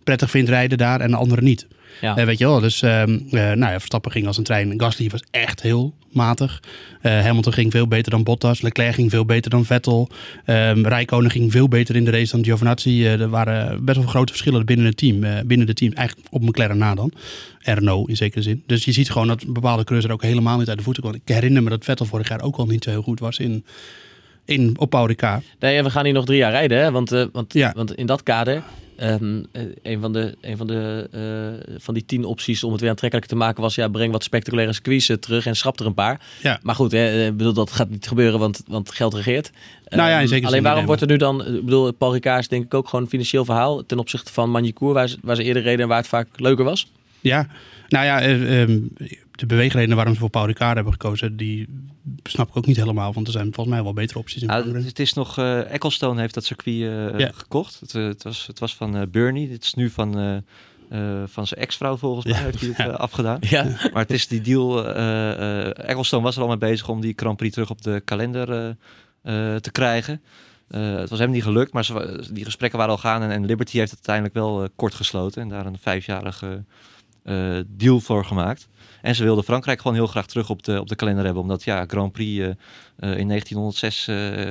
prettig vindt rijden daar en de andere niet. Ja. Eh, weet je wel, dus ehm, eh, nou ja, Verstappen ging als een trein. Gasly was echt heel matig. Eh, Hamilton ging veel beter dan Bottas. Leclerc ging veel beter dan Vettel. Um, Rijkonen ging veel beter in de race dan Giovinazzi. Er waren best wel grote verschillen binnen het team. binnen de team, eigenlijk op McLaren na dan. En Renault in zekere zin. Dus je ziet gewoon dat bepaalde coureurs er ook helemaal niet uit de voeten komen. Ik herinner me dat Vettel vorig jaar ook al niet zo heel goed was in, in, op Paul. Nee, we gaan hier nog drie jaar rijden, hè? Want, want, Ja. want in dat kader eh, een van, de, een van, de, eh, van die tien opties om het weer aantrekkelijker te maken was... ja, breng wat spectaculaire eh, terug en schrap er een paar. Ja. Maar goed, hè, eh, bedoel, dat gaat niet gebeuren, want, want geld regeert. Nou ja, Ehm, alleen waarom wordt er nu dan... Ik bedoel, Paul Ricard is denk ik ook gewoon een financieel verhaal... ten opzichte van Magny-Cours, waar, ze- waar ze eerder reden en waar het vaak leuker was. Ja, nou ja, ehm, de beweegredenen waarom ze voor Paul Ricard hebben gekozen, die snap ik ook niet helemaal. Want er zijn volgens mij wel betere opties in Nou, Frankrijk. het is nog, eh Ecclestone heeft dat circuit eh, gekocht. Het, eh, het, was, het was van eh Bernie. Dit is nu van, eh, eh, van zijn ex-vrouw volgens mij, Ja. heeft hij het afgedaan. Ja, Maar het is die deal, eh eh Ecclestone was er al mee bezig om die Grand Prix terug op de kalender eh, eh, te krijgen. Eh, het was hem niet gelukt, maar ze, die gesprekken waren al gaan en, en Liberty heeft het uiteindelijk wel kort gesloten en daar een vijfjarige eh, deal voor gemaakt. En ze wilden Frankrijk gewoon heel graag terug op de, op de kalender hebben, omdat ja, Grand Prix eh, eh, in 1906 eh,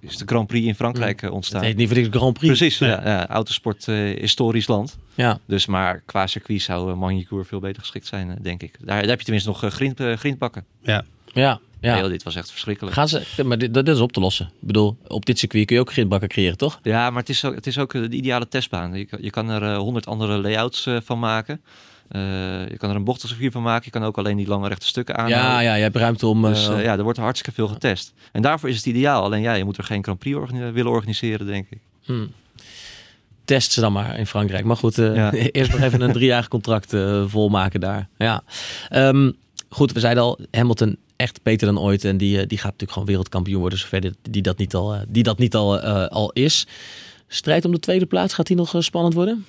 is de Grand Prix in Frankrijk het ontstaan. heet niet voor niks Grand Prix. Precies, Ja. ja, ja, autosport eh, historisch land. Ja, Dus maar qua circuit zou uh, Magny-Cours veel beter geschikt zijn, denk ik. Daar, daar heb je tenminste nog uh, grind, uh, grindbakken. Ja. ja, ja. Nee, dit was echt verschrikkelijk. Gaan ze, maar dit, dat is op te lossen. Ik bedoel, op dit circuit kun je ook grindbakken creëren, toch? Ja, maar het is ook, het is ook de ideale testbaan. Je, kan- je kan er honderd andere layouts van maken. Eh, je kan er een bochtcircuit van maken. Je kan ook alleen die lange rechte stukken aan. Ja, ja, je hebt ruimte om... Dus eh, eh, ja, er wordt hartstikke veel getest. En daarvoor is het ideaal. Alleen ja, je moet er geen Grand Prix willen organiseren, denk ik. hmm. Test ze dan maar in Frankrijk. Maar goed, Ja. eerst nog even een driejarig contract volmaken daar. Ja. Ehm, goed, we zeiden al, Hamilton echt beter dan ooit. En die, die gaat natuurlijk gewoon wereldkampioen worden, zover die, die dat niet al, die dat niet al, al is. Strijd om de tweede plaats, gaat die nog spannend worden?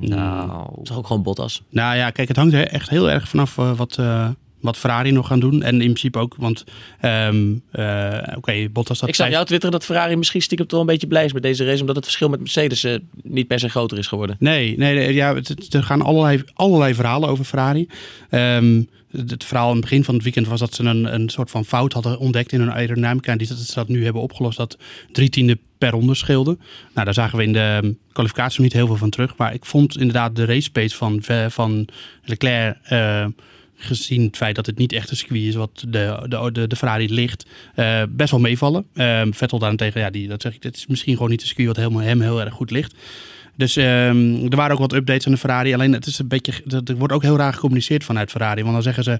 Nou, Dat is ook gewoon Bottas. Nou ja, kijk, het hangt er echt heel erg vanaf eh, wat, eh, wat Ferrari nog gaan doen. En in principe ook, want ehm, eh, oké, Bottas dat Ik zag vijf- jou twitteren dat Ferrari misschien stiekem toch een beetje blij is met deze race. Omdat het verschil met Mercedes eh, niet per se groter is geworden. Nee, nee, nee ja, het, het- er gaan allerlei, allerlei verhalen over Ferrari. Ehm, het, verhaal aan het begin van het weekend was dat ze een, een soort van fout hadden ontdekt in hun aerodynamica. En die, dat ze dat nu hebben opgelost, dat drie tiende per ronde scheelde. Nou, daar zagen we in de ehm, kwalificatie nog niet heel veel van terug. Maar ik vond inderdaad de race pace van, van Leclerc... eh, gezien het feit dat het niet echt een circuit is wat de, de, de, Ferrari ligt, eh, best wel meevallen. Ehm, Vettel daarentegen, ja, die, dat zeg ik, het is misschien gewoon niet een circuit wat helemaal, hem heel erg goed ligt. Dus ehm, er waren ook wat updates aan de Ferrari. Alleen het is een beetje, dat- er wordt ook heel raar gecommuniceerd vanuit Ferrari. Want dan zeggen ze,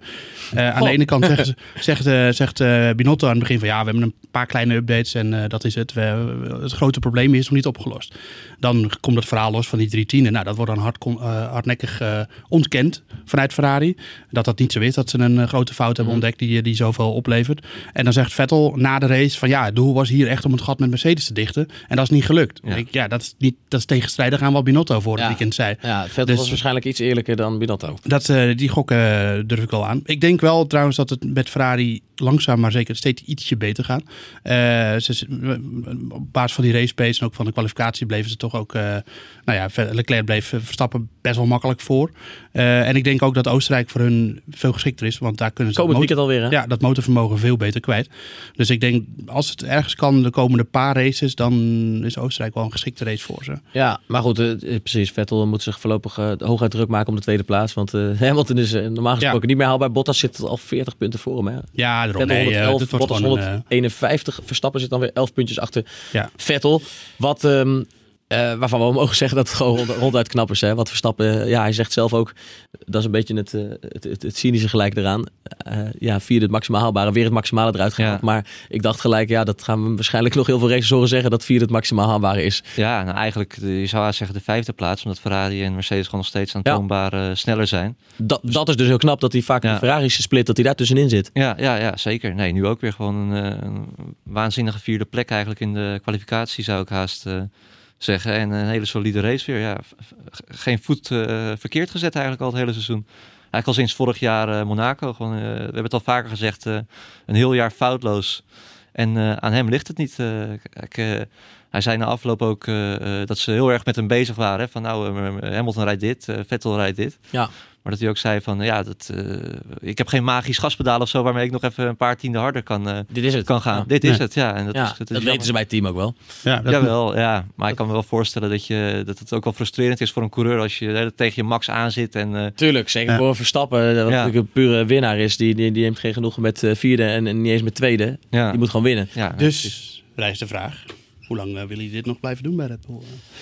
eh, aan de ene kant zeggen ze, zegt, eh, zegt eh, Binotto aan het begin van ja, we hebben een paar kleine updates en dat is het. We, het grote probleem is nog niet opgelost. Dan komt het verhaal los van die drie tienden. Nou, dat wordt dan hard, hardnekkig ontkend vanuit Ferrari. Dat dat niet zo is, dat ze een grote fout hebben Mhm. ontdekt die, die zoveel oplevert. En dan zegt Vettel na de race van ja, het doel was hier echt om het gat met Mercedes te dichten. En dat is niet gelukt. Ja. Ik, ja dat, is niet, dat is tegenstrijdig aan wat Binotto voor het Ja. weekend zei. Ja, Vettel Dus- was waarschijnlijk iets eerlijker dan Binotto. Dat, eh, die gokken eh, durf ik wel aan. Ik denk wel trouwens dat het met Ferrari langzaam maar zeker steeds ietsje beter gaat. Eh, ze, op basis van die race pace en ook van de kwalificatie bleven ze toch ook... eh, nou ja, Leclerc bleef eh, Verstappen best wel makkelijk voor. En ik denk ook dat Oostenrijk voor hun veel geschikter is. Want daar kunnen ze... Komend weekend alweer, hè? ja, dat motorvermogen veel beter kwijt. Dus ik denk, als het ergens kan de komende paar races, dan is Oostenrijk wel een geschikte race voor ze. Ja, maar goed, precies. Vettel moet zich voorlopig hooguit druk maken om de tweede plaats. Want Hamilton is normaal gesproken niet meer haalbaar. Bottas zit al 40 punten voor hem. Hè? Ja, Vettel Nee, eh, 111, dit wordt Bottas gewoon een, eh, 151. Verstappen zit dan weer 11 puntjes achter Ja. Vettel. Wat, ehm, eh, waarvan we mogen zeggen dat het gewoon rond- ronduit knap is. Hè? Wat Verstappen, eh, ja, hij zegt zelf ook, dat is een beetje het, eh, het, het, het cynische gelijk eraan. Ja, vierde het maximaal haalbare, weer het maximale eruit gehaald. Ja. Maar ik dacht gelijk, ja, dat gaan we waarschijnlijk nog heel veel races horen zeggen, dat vierde het maximaal haalbare is. ja, nou eigenlijk, je zou zeggen de vijfde plaats. Omdat Ferrari en Mercedes gewoon nog steeds Ja. aantoonbaar eh, sneller zijn. Dat, dat is dus heel knap dat hij vaak Ja. de Ferraris split, dat hij daar tussenin zit. Ja, ja, ja, zeker. Nee, nu ook weer gewoon een, een waanzinnige vierde plek eigenlijk in de kwalificatie zou ik haast zeggen. En een hele solide race weer. Ja, geen voet eh, verkeerd gezet eigenlijk al het hele seizoen. Eigenlijk al sinds vorig jaar eh, Monaco. Gewoon, eh, we hebben het al vaker gezegd, een heel jaar foutloos. En aan hem ligt het niet. hij zei na afloop ook dat ze heel erg met hem bezig waren. Hè? Van nou, Hamilton rijdt dit, Vettel rijdt dit. Ja. Maar dat hij ook zei van, ja, dat, eh, ik heb geen magisch gaspedaal of zo... waarmee ik nog even een paar tienden harder kan, eh, Dit is het. kan gaan. Ja. Dit is het, ja. En dat, Ja, is, dat, dat, is weten jammer. ze bij het team ook wel. Ja, dat, Jawel, ja. Maar ik kan me wel voorstellen dat, je, dat het ook wel frustrerend is voor een coureur... als je tegen je max aanzit en... eh, Tuurlijk, zeker Ja. voor Verstappen, Ja. natuurlijk een pure winnaar is. Die, die, die neemt geen genoegen met eh, vierde en, en niet eens met tweede. ja, Die moet gewoon winnen. Dus, rijst de vraag. Hoe lang willen jullie dit nog blijven doen bij Red Bull?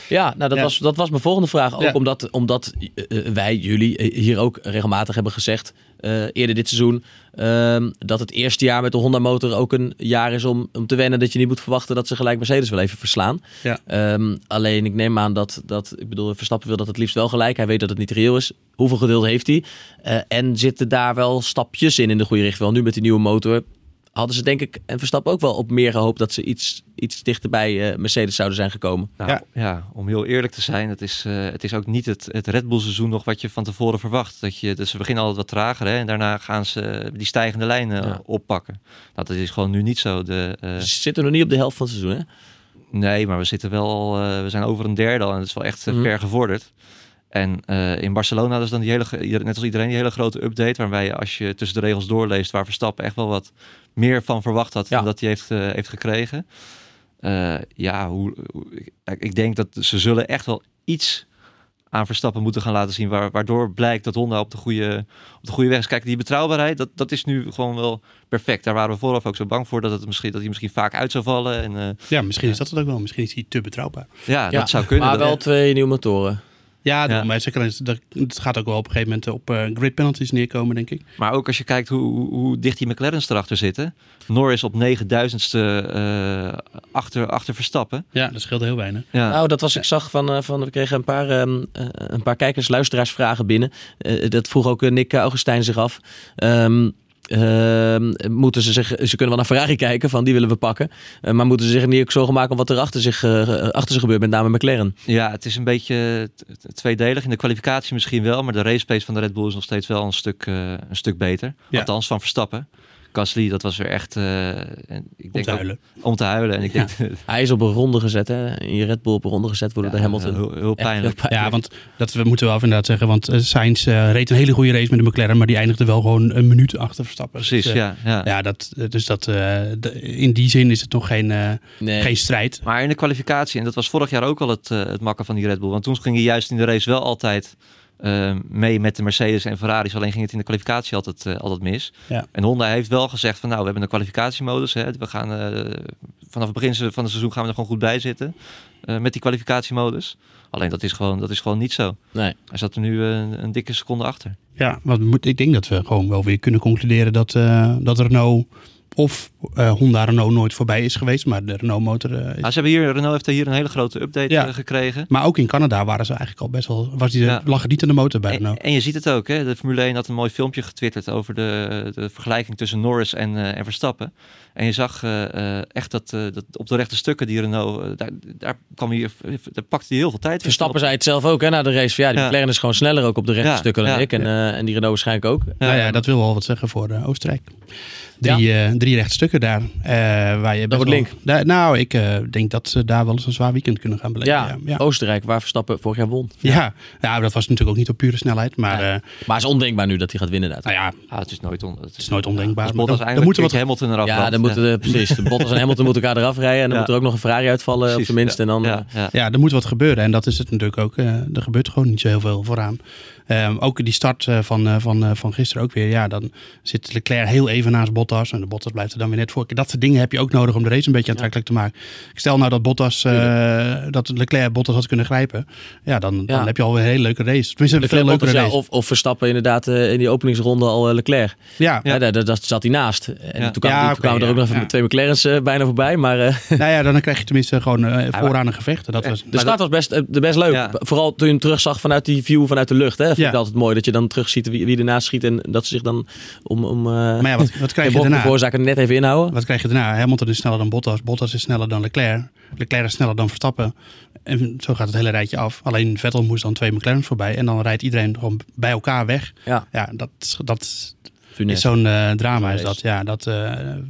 Ja, nou dat, Ja. Was, dat was mijn volgende vraag. Ook Ja. omdat, omdat eh, eh, wij, jullie, eh, hier ook regelmatig hebben gezegd, eh, eerder dit seizoen, ehm, dat het eerste jaar met de Honda motor ook een jaar is om, om te wennen dat je niet moet verwachten dat ze gelijk Mercedes wel even verslaan. Ja. Ehm, alleen ik neem aan dat, dat, ik bedoel, Verstappen wil dat het liefst wel gelijk. Hij weet dat het niet reëel is. Hoeveel geduld heeft hij? Eh, en zitten daar wel stapjes in in de goede richting? Wel nu met die nieuwe motor hadden ze denk ik en Verstappen ook wel op meer gehoopt dat ze iets, iets dichter bij eh, Mercedes zouden zijn gekomen. Nou, Ja. ja. om heel eerlijk te zijn, het is, eh, het is ook niet het, het Red Bull seizoen nog wat je van tevoren verwacht. Dat je, dus ze beginnen altijd wat trager hè, en daarna gaan ze die stijgende lijnen Ja. oppakken. Nou, dat is gewoon nu niet zo. De, eh, Ze zitten nog niet op de helft van het seizoen, hè? nee, maar we zitten wel, al, eh, we zijn over een derde al en het is wel echt Mhm. ver gevorderd. En eh, in Barcelona hadden ze dan die hele, net als iedereen, die hele grote update. Waarbij je, als je tussen de regels doorleest, waar Verstappen echt wel wat meer van verwacht had Ja. dan dat hij heeft, eh, heeft gekregen. Eh, ja, hoe, hoe- ik, ik denk dat ze zullen echt wel iets aan Verstappen moeten gaan laten zien. Waar, waardoor blijkt dat Honda op de goede, op de goede weg is. Kijk, die betrouwbaarheid, dat, dat is nu gewoon wel perfect. Daar waren we vooraf ook zo bang voor dat, het misschien, dat hij misschien vaak uit zou vallen. En, eh, Ja, misschien is dat het ook wel. Misschien is hij te betrouwbaar. ja, dat zou kunnen. Maar Dat- wel twee nieuwe motoren. Ja, Ja. maar zeker, dat, het gaat ook wel op een gegeven moment op eh, grid penalties neerkomen, denk ik. Maar ook als je kijkt hoe, hoe, dicht die McLaren's erachter zitten. Norris op 9000ste eh achter, achter Verstappen. Ja, dat scheelt heel weinig. Ja. Nou, dat was, ik zag van, eh, van we kregen een paar, ehm, eh, een paar kijkers, luisteraarsvragen binnen. Eh, dat vroeg ook Nick Augustijn zich af. Ehm, ehm, moeten ze zich, ze kunnen wel naar Ferrari kijken, van die willen we pakken. Eh, maar moeten ze zich niet ook zorgen maken om wat er achter zich, eh, achter ze gebeurt, met name McLaren? ja, het is een beetje tweedelig. In de kwalificatie misschien wel. Maar de race pace van de Red Bull is nog steeds wel een stuk, eh, een stuk beter. Ja. Althans van Verstappen. Gasly, dat was weer echt... eh, ik Om denk te ook- huilen. om te huilen. En ik Ja. denk... Hij is op een ronde gezet, hè? in je Red Bull op een ronde gezet worden Ja, door Hamilton. Heel, pijnlijk. Ja, want dat we moeten wel inderdaad zeggen. Want eh, Sainz eh, reed een hele goede race met de McLaren. Maar die eindigde wel gewoon een minuut achter Verstappen. Precies, Dus, eh, ja. ja. Ja, dat, dus dat, eh, in die zin is het nog geen, eh, Nee. geen strijd. Maar in de kwalificatie, en dat was vorig jaar ook al het, het makken van die Red Bull. Want toen ging je juist in de race wel altijd eh, mee met de Mercedes en Ferraris. Alleen ging het in de kwalificatie altijd, eh, altijd mis. Ja. En Honda heeft wel gezegd van nou, we hebben een kwalificatiemodus. Hè. We gaan eh, vanaf het begin van het seizoen gaan we er gewoon goed bij zitten. eh, met die kwalificatiemodus. Alleen dat is gewoon, dat is gewoon niet zo. Nee. Hij zat er nu een, een dikke seconde achter. Ja, want ik denk dat we gewoon wel weer kunnen concluderen dat, eh, dat Renault of eh, Honda Renault nooit voorbij is geweest. Maar de Renault motor eh, is Ah, ze hebben hier, Renault heeft hier een hele grote update Ja. eh, gekregen. Maar ook in Canada waren ze eigenlijk al best wel. Was die, Ja. lag niet aan de motor bij En, Renault? en je ziet het ook, hè? de Formule 1 had een mooi filmpje getwitterd over de, de vergelijking tussen Norris en, eh, en Verstappen. En je zag eh, eh, echt dat, eh, dat op de rechte stukken die Renault, daar, daar, kwam hij, daar pakte hij heel veel tijd. Verstappen zei het zelf ook hè, na de race. Van, ja, die Ja. McLaren is gewoon sneller ook op de rechte Ja, stukken dan ja, ik. En, eh, en die Renault waarschijnlijk ook. nou ja, dat wil wel wat zeggen voor Oostenrijk. Drie, eh, drie rechte stukken daar. eh, waar je best wordt link. Daar- nou, ik eh, denk dat ze daar wel eens een zwaar weekend kunnen gaan beleven. Ja. Oostenrijk, waar Verstappen vorig jaar won. Ja. Ja, dat was natuurlijk ook niet op pure snelheid. Maar eh, Maar het is ondenkbaar nu dat hij gaat winnen. Daar. nou ja, Ah, het is nooit, on, het is nooit ondenkbaar, Bottas dan- moeten keertje Hamilton eraf Ja, dan moeten de, precies. De Bottas en Hamilton moeten elkaar eraf rijden. En dan Ja. moet er ook nog een Ferrari uitvallen op Precies, zijn minst. ja. En dan, ja, ja. ja, er moet wat gebeuren. En dat is het natuurlijk ook. eh, er gebeurt gewoon niet zo heel veel vooraan. Ehm, ook die start eh, van, eh, van, eh, van gisteren ook weer. Ja, dan zit Leclerc heel even naast Bottas. En de Bottas blijft er dan weer net voor. Dat soort dingen heb je ook nodig om de race een beetje aantrekkelijk te maken. Ik stel nou dat Bottas, dat Leclerc Bottas had kunnen grijpen. Ja, dan, dan heb je alweer een hele leuke race. Tenminste, een veel leukere ja, race. of, of Verstappen inderdaad in die openingsronde al Leclerc. ja, Ja. daar, daar, daar zat hij naast. En toen kwamen, Ja, toen kwamen er ook nog even twee McLaren's bijna voorbij. Maar nou ja, dan krijg je tenminste gewoon vooraan een gevecht. Dat was, de start was best, de best leuk. Vooral toen je hem terugzag vanuit die view vanuit de lucht. Hè. Vind Ja. ik altijd mooi dat je dan terug ziet wie, wie ernaast schiet. En dat ze zich dan om, om eh maar ja, wat, wat krijg je daarna? veroorzaken net even inhouden. Wat krijg je daarna? Hamilton is sneller dan Bottas. Bottas is sneller dan Leclerc. Leclerc is sneller dan Verstappen. En zo gaat het hele rijtje af. Alleen Vettel moest dan twee McLaren's voorbij. En dan rijdt iedereen gewoon bij elkaar weg. Ja, Ja, dat, dat is zo'n eh, drama. Is dat. Ja, dat, eh,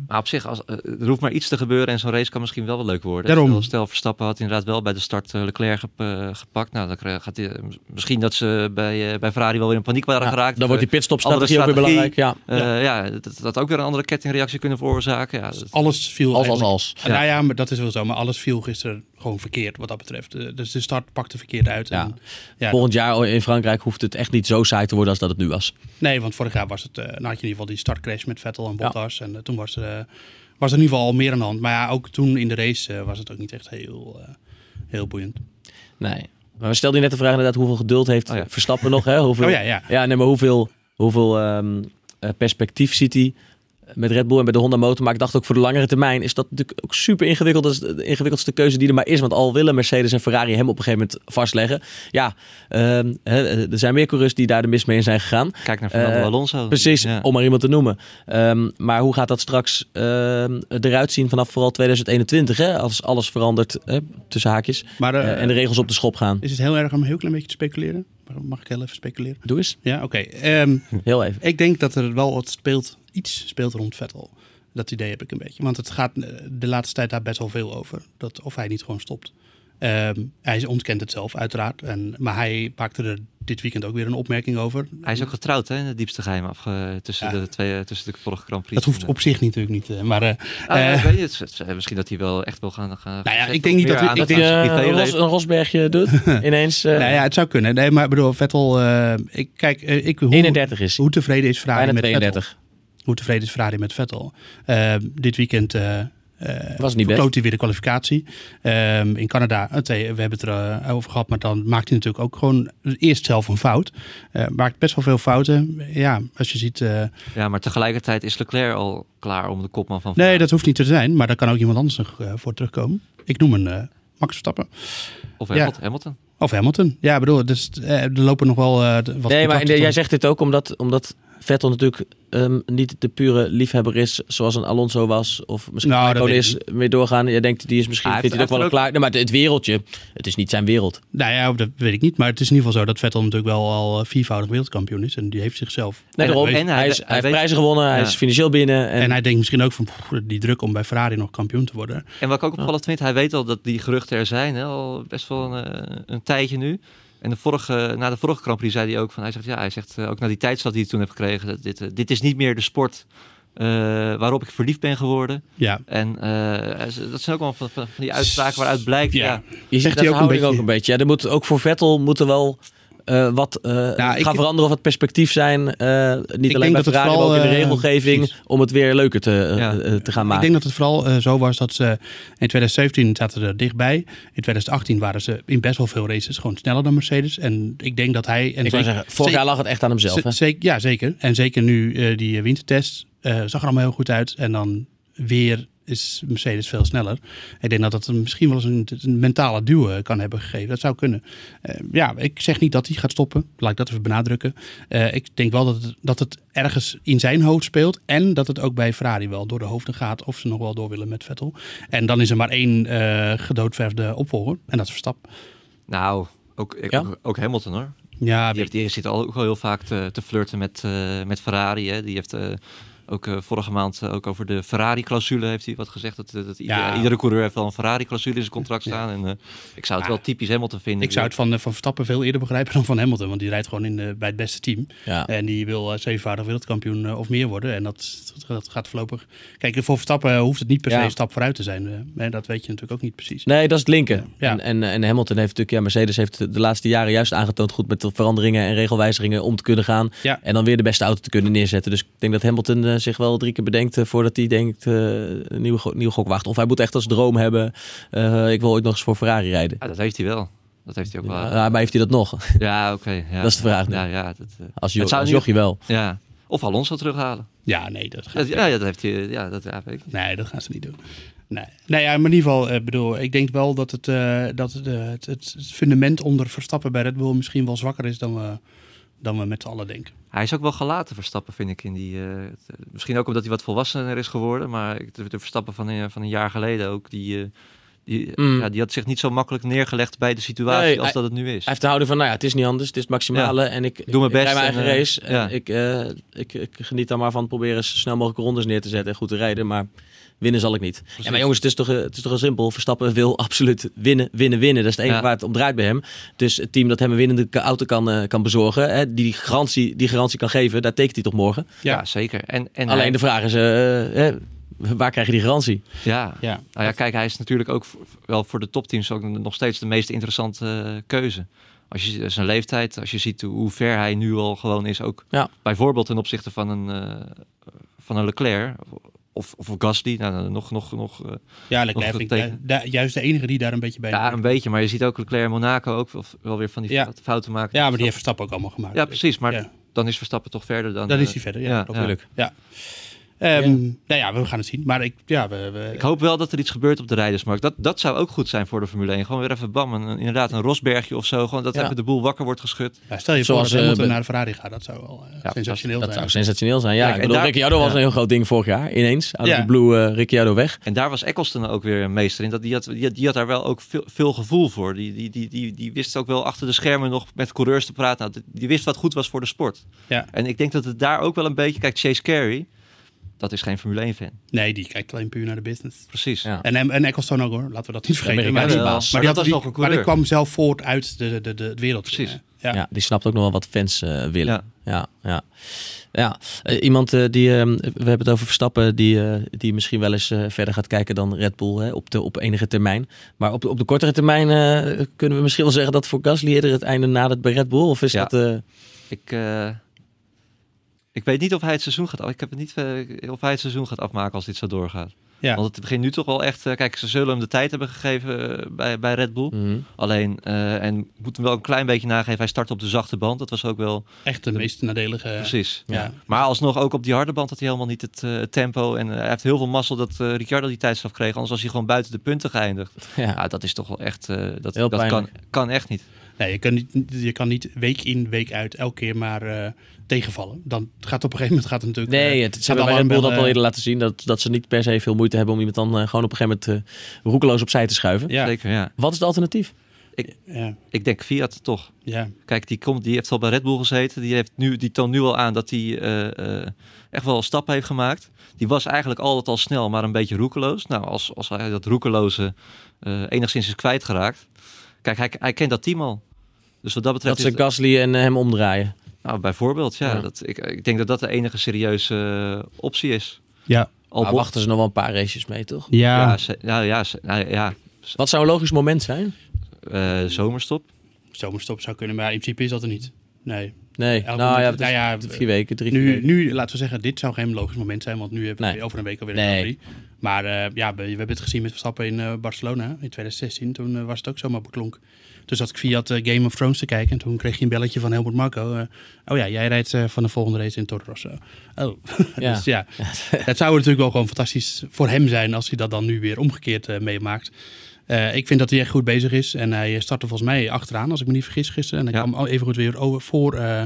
Maar op zich, als, eh, er hoeft maar iets te gebeuren en zo'n race kan misschien wel wel leuk worden. Daarom. Stel, Verstappen had inderdaad wel bij de start Leclerc gep- gepakt. Nou, dan gaat hij, misschien dat ze bij, eh, bij Ferrari wel weer in paniek waren Ja, geraakt. dan wordt die pitstopstrategie ook weer belangrijk. Ja. eh, ja, dat, dat ook weer een andere kettingreactie kunnen veroorzaken. Ja, dat- alles viel Als, als, als. Ja. Nou ja, maar dat is wel zo. Maar alles viel gisteren gewoon verkeerd wat dat betreft. Eh, Dus de start pakte verkeerd uit. Ja. En, ja, Volgend jaar in Frankrijk hoeft het echt niet zo saai te worden als dat het nu was. Nee, want vorig jaar was het, eh nou had je in ieder geval die startcrash met Vettel en Bottas. En eh, toen was er, was er in ieder geval al meer aan de hand. Maar ja, ook toen in de race eh, was het ook niet echt heel, eh, heel boeiend. Nee. Maar we stelden je net de vraag inderdaad hoeveel geduld heeft Oh ja. Verstappen nog. Hè? Hoeveel, Oh ja, ja. Ja, nee, maar hoeveel, hoeveel ehm, eh, perspectief ziet hij met Red Bull en bij de Honda motor? Maar ik dacht ook voor de langere termijn is dat natuurlijk ook super ingewikkeld. Dat is de ingewikkeldste keuze die er maar is. Want al willen Mercedes en Ferrari hem op een gegeven moment vastleggen. Ja, ehm, hè, er zijn meer coureurs die daar de mis mee in zijn gegaan. Kijk naar Fernando Eh, Alonso. Precies, Ja. om maar iemand te noemen. Ehm, maar hoe gaat dat straks ehm, eruit zien vanaf vooral 2021? Hè? Als alles verandert, hè, tussen haakjes. Maar eh, eh, en de regels op de schop gaan. is het heel erg om een heel klein beetje te speculeren? Mag ik heel even speculeren? Doe eens, Ja, oké. Ehm, heel even. ik denk dat er wel wat speelt, iets speelt rond Vettel. Dat idee heb ik een beetje. Want het gaat eh, de laatste tijd daar best wel veel over. Dat, of hij niet gewoon stopt. Ehm, hij ontkent het zelf, uiteraard. En, maar hij maakte er dit weekend ook weer een opmerking over. Hij is ook getrouwd, hè? in Het diepste geheim afge... tussen, Ja. de twee, tussen de vorige Grand Prix. Dat hoeft op zich natuurlijk niet. eh, Maar eh, Ah, ja, eh, weet is- Misschien dat hij wel echt wil gaan. gaan Nou ja, ik denk niet dat hij- Dat hij eh, een, Ros, privéleven. een Rosbergje doet ineens. eh, nou ja, het zou kunnen. Nee, maar bedoel, Vettel... eh, ik, kijk, eh, ik, hoe, 31 is hoe tevreden is Ferrari Bijna met Vettel? 32. Hoe tevreden is Ferrari met Vettel? Eh, dit weekend eh eh, Was niet hij weer de kwalificatie. Ehm, in Canada, eh, we hebben het er over gehad, maar dan maakt hij natuurlijk ook gewoon eerst zelf een fout. Eh, maakt best wel veel fouten. Ja, als je ziet... eh, Ja, maar tegelijkertijd is Leclerc al klaar om de kopman van nee, dat hoeft niet te zijn, maar daar kan ook iemand anders nog eh, voor terugkomen. Ik noem een eh, Max Verstappen. Of Ja. Hamilton. Hamilton. Of Hamilton. Ja, ik bedoel, dus, eh, er lopen nog wel eh, wat Nee, maar jij zegt dit ook omdat, omdat Vettel natuurlijk ehm, niet de pure liefhebber is zoals een Alonso was. Of misschien Nou, is weer doorgaan. Jij denkt, die is misschien Hij vindt hij ook wel hij klaar. Nee, maar het wereldje, het is niet zijn wereld. Nou ja, dat weet ik niet. Maar het is in ieder geval zo dat Vettel natuurlijk wel al eh, viervoudig wereldkampioen is. En die heeft zichzelf... Nee, En- daarom. en hij- hij, is, hij heeft weet- prijzen gewonnen, hij is financieel binnen. En, En hij denkt misschien ook van pff, die druk om bij Ferrari nog kampioen te worden. En wat ik ook opvallend vind, hij weet al dat die geruchten er zijn. Hè, al best wel een, eh, een tijdje nu. En de vorige, na de vorige Grand Prix zei hij ook van, hij zegt ja, hij zegt eh, ook na die tijdstad die hij toen heeft gekregen, dat dit, eh, dit is niet meer de sport eh, waarop ik verliefd ben geworden. Ja, En eh, dat zijn ook wel van, die uitspraken waaruit blijkt, Ja. ja, je ziet dat ook een houding beetje- ook een beetje. Ja, er moet, ook voor Vettel moet er wel eh, wat eh, Nou, ik- gaan veranderen of wat perspectief zijn. eh, niet alleen bij dat het Ferrari, maar vooral, ook in de regelgeving. om het weer leuker te, Ja. te gaan ik maken. denk dat het vooral zo was dat ze in 2017 zaten ze er dichtbij. In 2018 waren ze in best wel veel races gewoon sneller dan Mercedes. En ik denk dat hij... En Ik zeker- zeggen, vorig jaar lag het echt aan hemzelf. Hè? Z- zeker, ja, zeker. En zeker nu die wintertest zag er allemaal heel goed uit. En dan weer is Mercedes veel sneller. Ik denk dat dat misschien wel eens een, een mentale duw eh, kan hebben gegeven. Dat zou kunnen. Eh, ja, ik zeg niet dat hij gaat stoppen. Laat ik dat even benadrukken. Eh, ik denk wel dat het, dat het ergens in zijn hoofd speelt. En dat het ook bij Ferrari wel door de hoofden gaat. Of ze nog wel door willen met Vettel. En dan is er maar één eh gedoodverfde opvolger. En dat is Verstappen. nou, ook, ik- Ja? ook, ook Hamilton hoor. Ja, Die, heeft, die zit al ook wel heel vaak te, te flirten met, eh, met Ferrari. Hè. Die heeft eh, ook eh, vorige maand eh, ook over de Ferrari-clausule heeft hij wat gezegd. Dat, dat ieder- Ja. iedere coureur heeft wel een Ferrari-clausule in zijn contract staan. En, eh, ik zou het wel typisch Hamilton vinden. ik zou het van, eh, van Verstappen veel eerder begrijpen dan van Hamilton. Want die rijdt gewoon in, bij het beste team. En die wil eh, zevenvoudig wereldkampioen eh, of meer worden. En dat, dat gaat voorlopig. Kijk, voor Verstappen hoeft het niet per se een stap vooruit te zijn. eh, dat weet je natuurlijk ook niet precies. Nee, dat is het linken. Ja. En, en, en Hamilton heeft natuurlijk, ja, Mercedes heeft de laatste jaren juist aangetoond goed met de veranderingen en regelwijzigingen om te kunnen gaan. Ja. En dan weer de beste auto te kunnen neerzetten. Dus ik denk dat Hamilton eh, zich wel drie keer bedenkt eh, voordat hij denkt eh, een nieuwe, nieuwe gok wacht. Of hij moet echt als droom hebben, eh, ik wil ooit nog eens voor Ferrari rijden. Ja, dat heeft hij wel. Dat heeft hij ook wel. Ja, maar heeft hij dat nog? Ja, oké. ja. Dat is de vraag nu. Ja, ja, dat, eh, Als, jo Het zou als jochie wel. ja. Of Alonso terughalen. Ja, nee, dat Ja, gaat ja, ja, dat heeft hij. Ja, dat ja, weet ik niet. Nee, dat gaan ze niet doen. Nee, nou ja, maar in ieder geval, ik bedoel, ik denk wel dat het, eh, dat het, het, het fundament onder Verstappen bij Red Bull misschien wel zwakker is dan we, dan we met z'n allen denken. Hij is ook wel gelaten Verstappen, vind ik. In die, eh, het- misschien ook omdat hij wat volwassener is geworden. Maar ik- de, de Verstappen van, een- van een jaar geleden ook. Die, eh, die, Mm. ja, die had zich niet zo makkelijk neergelegd bij de situatie Nee, als hij- dat het nu is. Hij heeft de houding van, nou ja, het is niet anders, het is het maximale. En ik, Doe mijn ik best mijn eigen en, eh, race. En ja. ik, eh, ik, ik geniet daar maar van proberen zo snel mogelijk rondes neer te zetten en goed te rijden. Maar winnen zal ik niet. Ja, maar jongens, het is toch, eh, het is toch simpel. Verstappen wil absoluut winnen, winnen, winnen. Dat is het enige Ja. waar het om draait bij hem. Dus het team dat hem een winnende auto kan, eh, kan bezorgen, hè, die, garantie, die garantie kan geven, daar tekent hij toch morgen. ja. zeker. En, en Alleen hij- de vraag is, eh, hè, waar krijg je die garantie? Ja. Ja. Nou ja, kijk, hij is natuurlijk ook voor- wel voor de topteams ook nog steeds de meest interessante eh, keuze. Als je zijn leeftijd, als je ziet hoe ver hij nu al gewoon is, ook Ja. bijvoorbeeld ten opzichte van een, eh, van een Leclerc, of, of Gasly, nou, nog, nog, nog eh, Ja, Leclerc Nog vind ik tegen- da- da- juist de enige die daar een beetje bij ja, een beetje. Maar je ziet ook Leclerc en Monaco ook wel- wel weer van die Ja. fouten maken. Ja, maar die heeft Verstappen ook allemaal gemaakt. Ja, precies. Maar Ja. dan is Verstappen toch verder dan... Dan eh, is hij verder, ja. klopt. ja. Ja. Ehm, Nou ja, we gaan het zien. Maar ik, ja, we, we- Ik hoop wel dat er iets gebeurt op de rijdersmarkt. Dat, dat zou ook goed zijn voor de Formule 1. Gewoon weer even bam, een, inderdaad een Rosbergje of zo. Gewoon dat Ja. even de boel wakker wordt geschud. ja, stel je Zoals, voor dat Hamilton eh, naar de Ferrari gaat. Dat zou wel eh, Ja, sensationeel Dat zijn. zou sensationeel zijn. Ja, ik bedoel, daar- Ricciardo was een heel groot ding vorig jaar. Ineens, Ja. the blue, eh, Ricciardo weg. En daar was Eccleston ook weer een meester in. Dat, die, had, die, had- die had daar wel ook veel, veel gevoel voor. Die, die, die, die, die wist ook wel achter de schermen nog met coureurs te praten. Nou, die- die wist wat goed was voor de sport. Ja. En ik denk dat het daar ook wel een beetje... Kijk, Chase Carey, dat is geen Formule 1 fan. Nee, die kijkt alleen puur naar de business. Precies. Ja. En, en, en Ecclestone ook hoor, laten we dat niet vergeten. Maar, die- maar, Maar die dat was die- nog een maar die kwam zelf voort uit de, de, de, de wereld. Precies. Ja. Ja. die snapt ook nog wel wat fans eh, willen. Ja. Ja, ja. ja. Eh, iemand eh, die, eh, we hebben het over Verstappen, die, eh, die misschien wel eens eh, verder gaat kijken dan Red Bull hè, op, de, op enige termijn. Maar op de, op de kortere termijn eh, kunnen we misschien wel zeggen dat voor Gasly eerder het einde nadert bij Red Bull. Of is Ja. dat... eh, Ik, eh, ik weet niet of hij het seizoen gaat af. Ik heb het niet eh, of hij het seizoen gaat afmaken als dit zo doorgaat. Ja. Want het begint nu toch wel echt. eh, kijk, ze zullen hem de tijd hebben gegeven eh, bij, bij Red Bull. mhm. Alleen, eh, en ik moet hem wel een klein beetje nageven. Hij start op de zachte band. Dat was ook wel Echt de meest nadelige. precies. Ja. Maar alsnog ook op die harde band had hij helemaal niet het eh, tempo. En hij heeft heel veel mazzel dat eh Ricciardo die tijdstraf kreeg. Anders was hij gewoon buiten de punten geëindigd. ja. Ja, dat is toch wel echt. eh, dat Heel dat kan, pijnlijk. kan echt niet. Nee, je kan, niet, je kan niet week in, week uit elke keer maar eh, tegenvallen. Dan gaat op een gegeven moment gaat het natuurlijk... Nee, eh, het, ze hebben bij Red Bull dat al eerder laten zien. Dat, dat ze niet per se veel moeite hebben om iemand dan eh, gewoon op een gegeven moment eh, roekeloos opzij te schuiven. Ja, Zeker, ja. Wat is het alternatief? ja, Ik denk Fiat toch. ja. Kijk, die, komt, die heeft al bij Red Bull gezeten. Die, heeft nu, die toont nu al aan dat hij eh, eh, echt wel stappen heeft gemaakt. Die was eigenlijk altijd al snel, maar een beetje roekeloos. Nou, als, als hij dat roekeloze eh, enigszins is kwijtgeraakt. Kijk, hij, hij kent dat team al. Dus wat dat betreft... Dat ze Gasly en eh, hem omdraaien. Nou, bijvoorbeeld, ja. Ja. Dat, ik, ik denk dat dat de enige serieuze eh, optie is. Ja. Al wachten ze nog wel een paar races mee, toch? Ja. Ja, ze- ja, ja, ze- nou, ja. Wat zou een logisch moment zijn? Eh, zomerstop. zomerstop zou kunnen, maar in principe is dat er niet. Nee. Nee, Elke nou ja, nou ja, vier weken, drie Nu, weken. nu, laten we zeggen, dit zou geen logisch moment zijn, want nu hebben we Nee. over een week alweer Nee. een Prix. Maar eh, ja, we, we hebben het gezien met Verstappen in eh, Barcelona in 2016. Toen was het ook zomaar beklonk. Toen zat ik via het eh, Game of Thrones te kijken en toen kreeg je een belletje van Helmut Marco. eh, oh ja, jij rijdt eh, van de volgende race in Toro Rosso. Oh, Ja. dus ja. Het zou natuurlijk wel gewoon fantastisch voor hem zijn als hij dat dan nu weer omgekeerd meemaakt. Ik vind dat hij echt goed bezig is. En hij startte volgens mij achteraan, als ik me niet vergis, gisteren. En hij Ja. kwam even goed weer over voor, eh,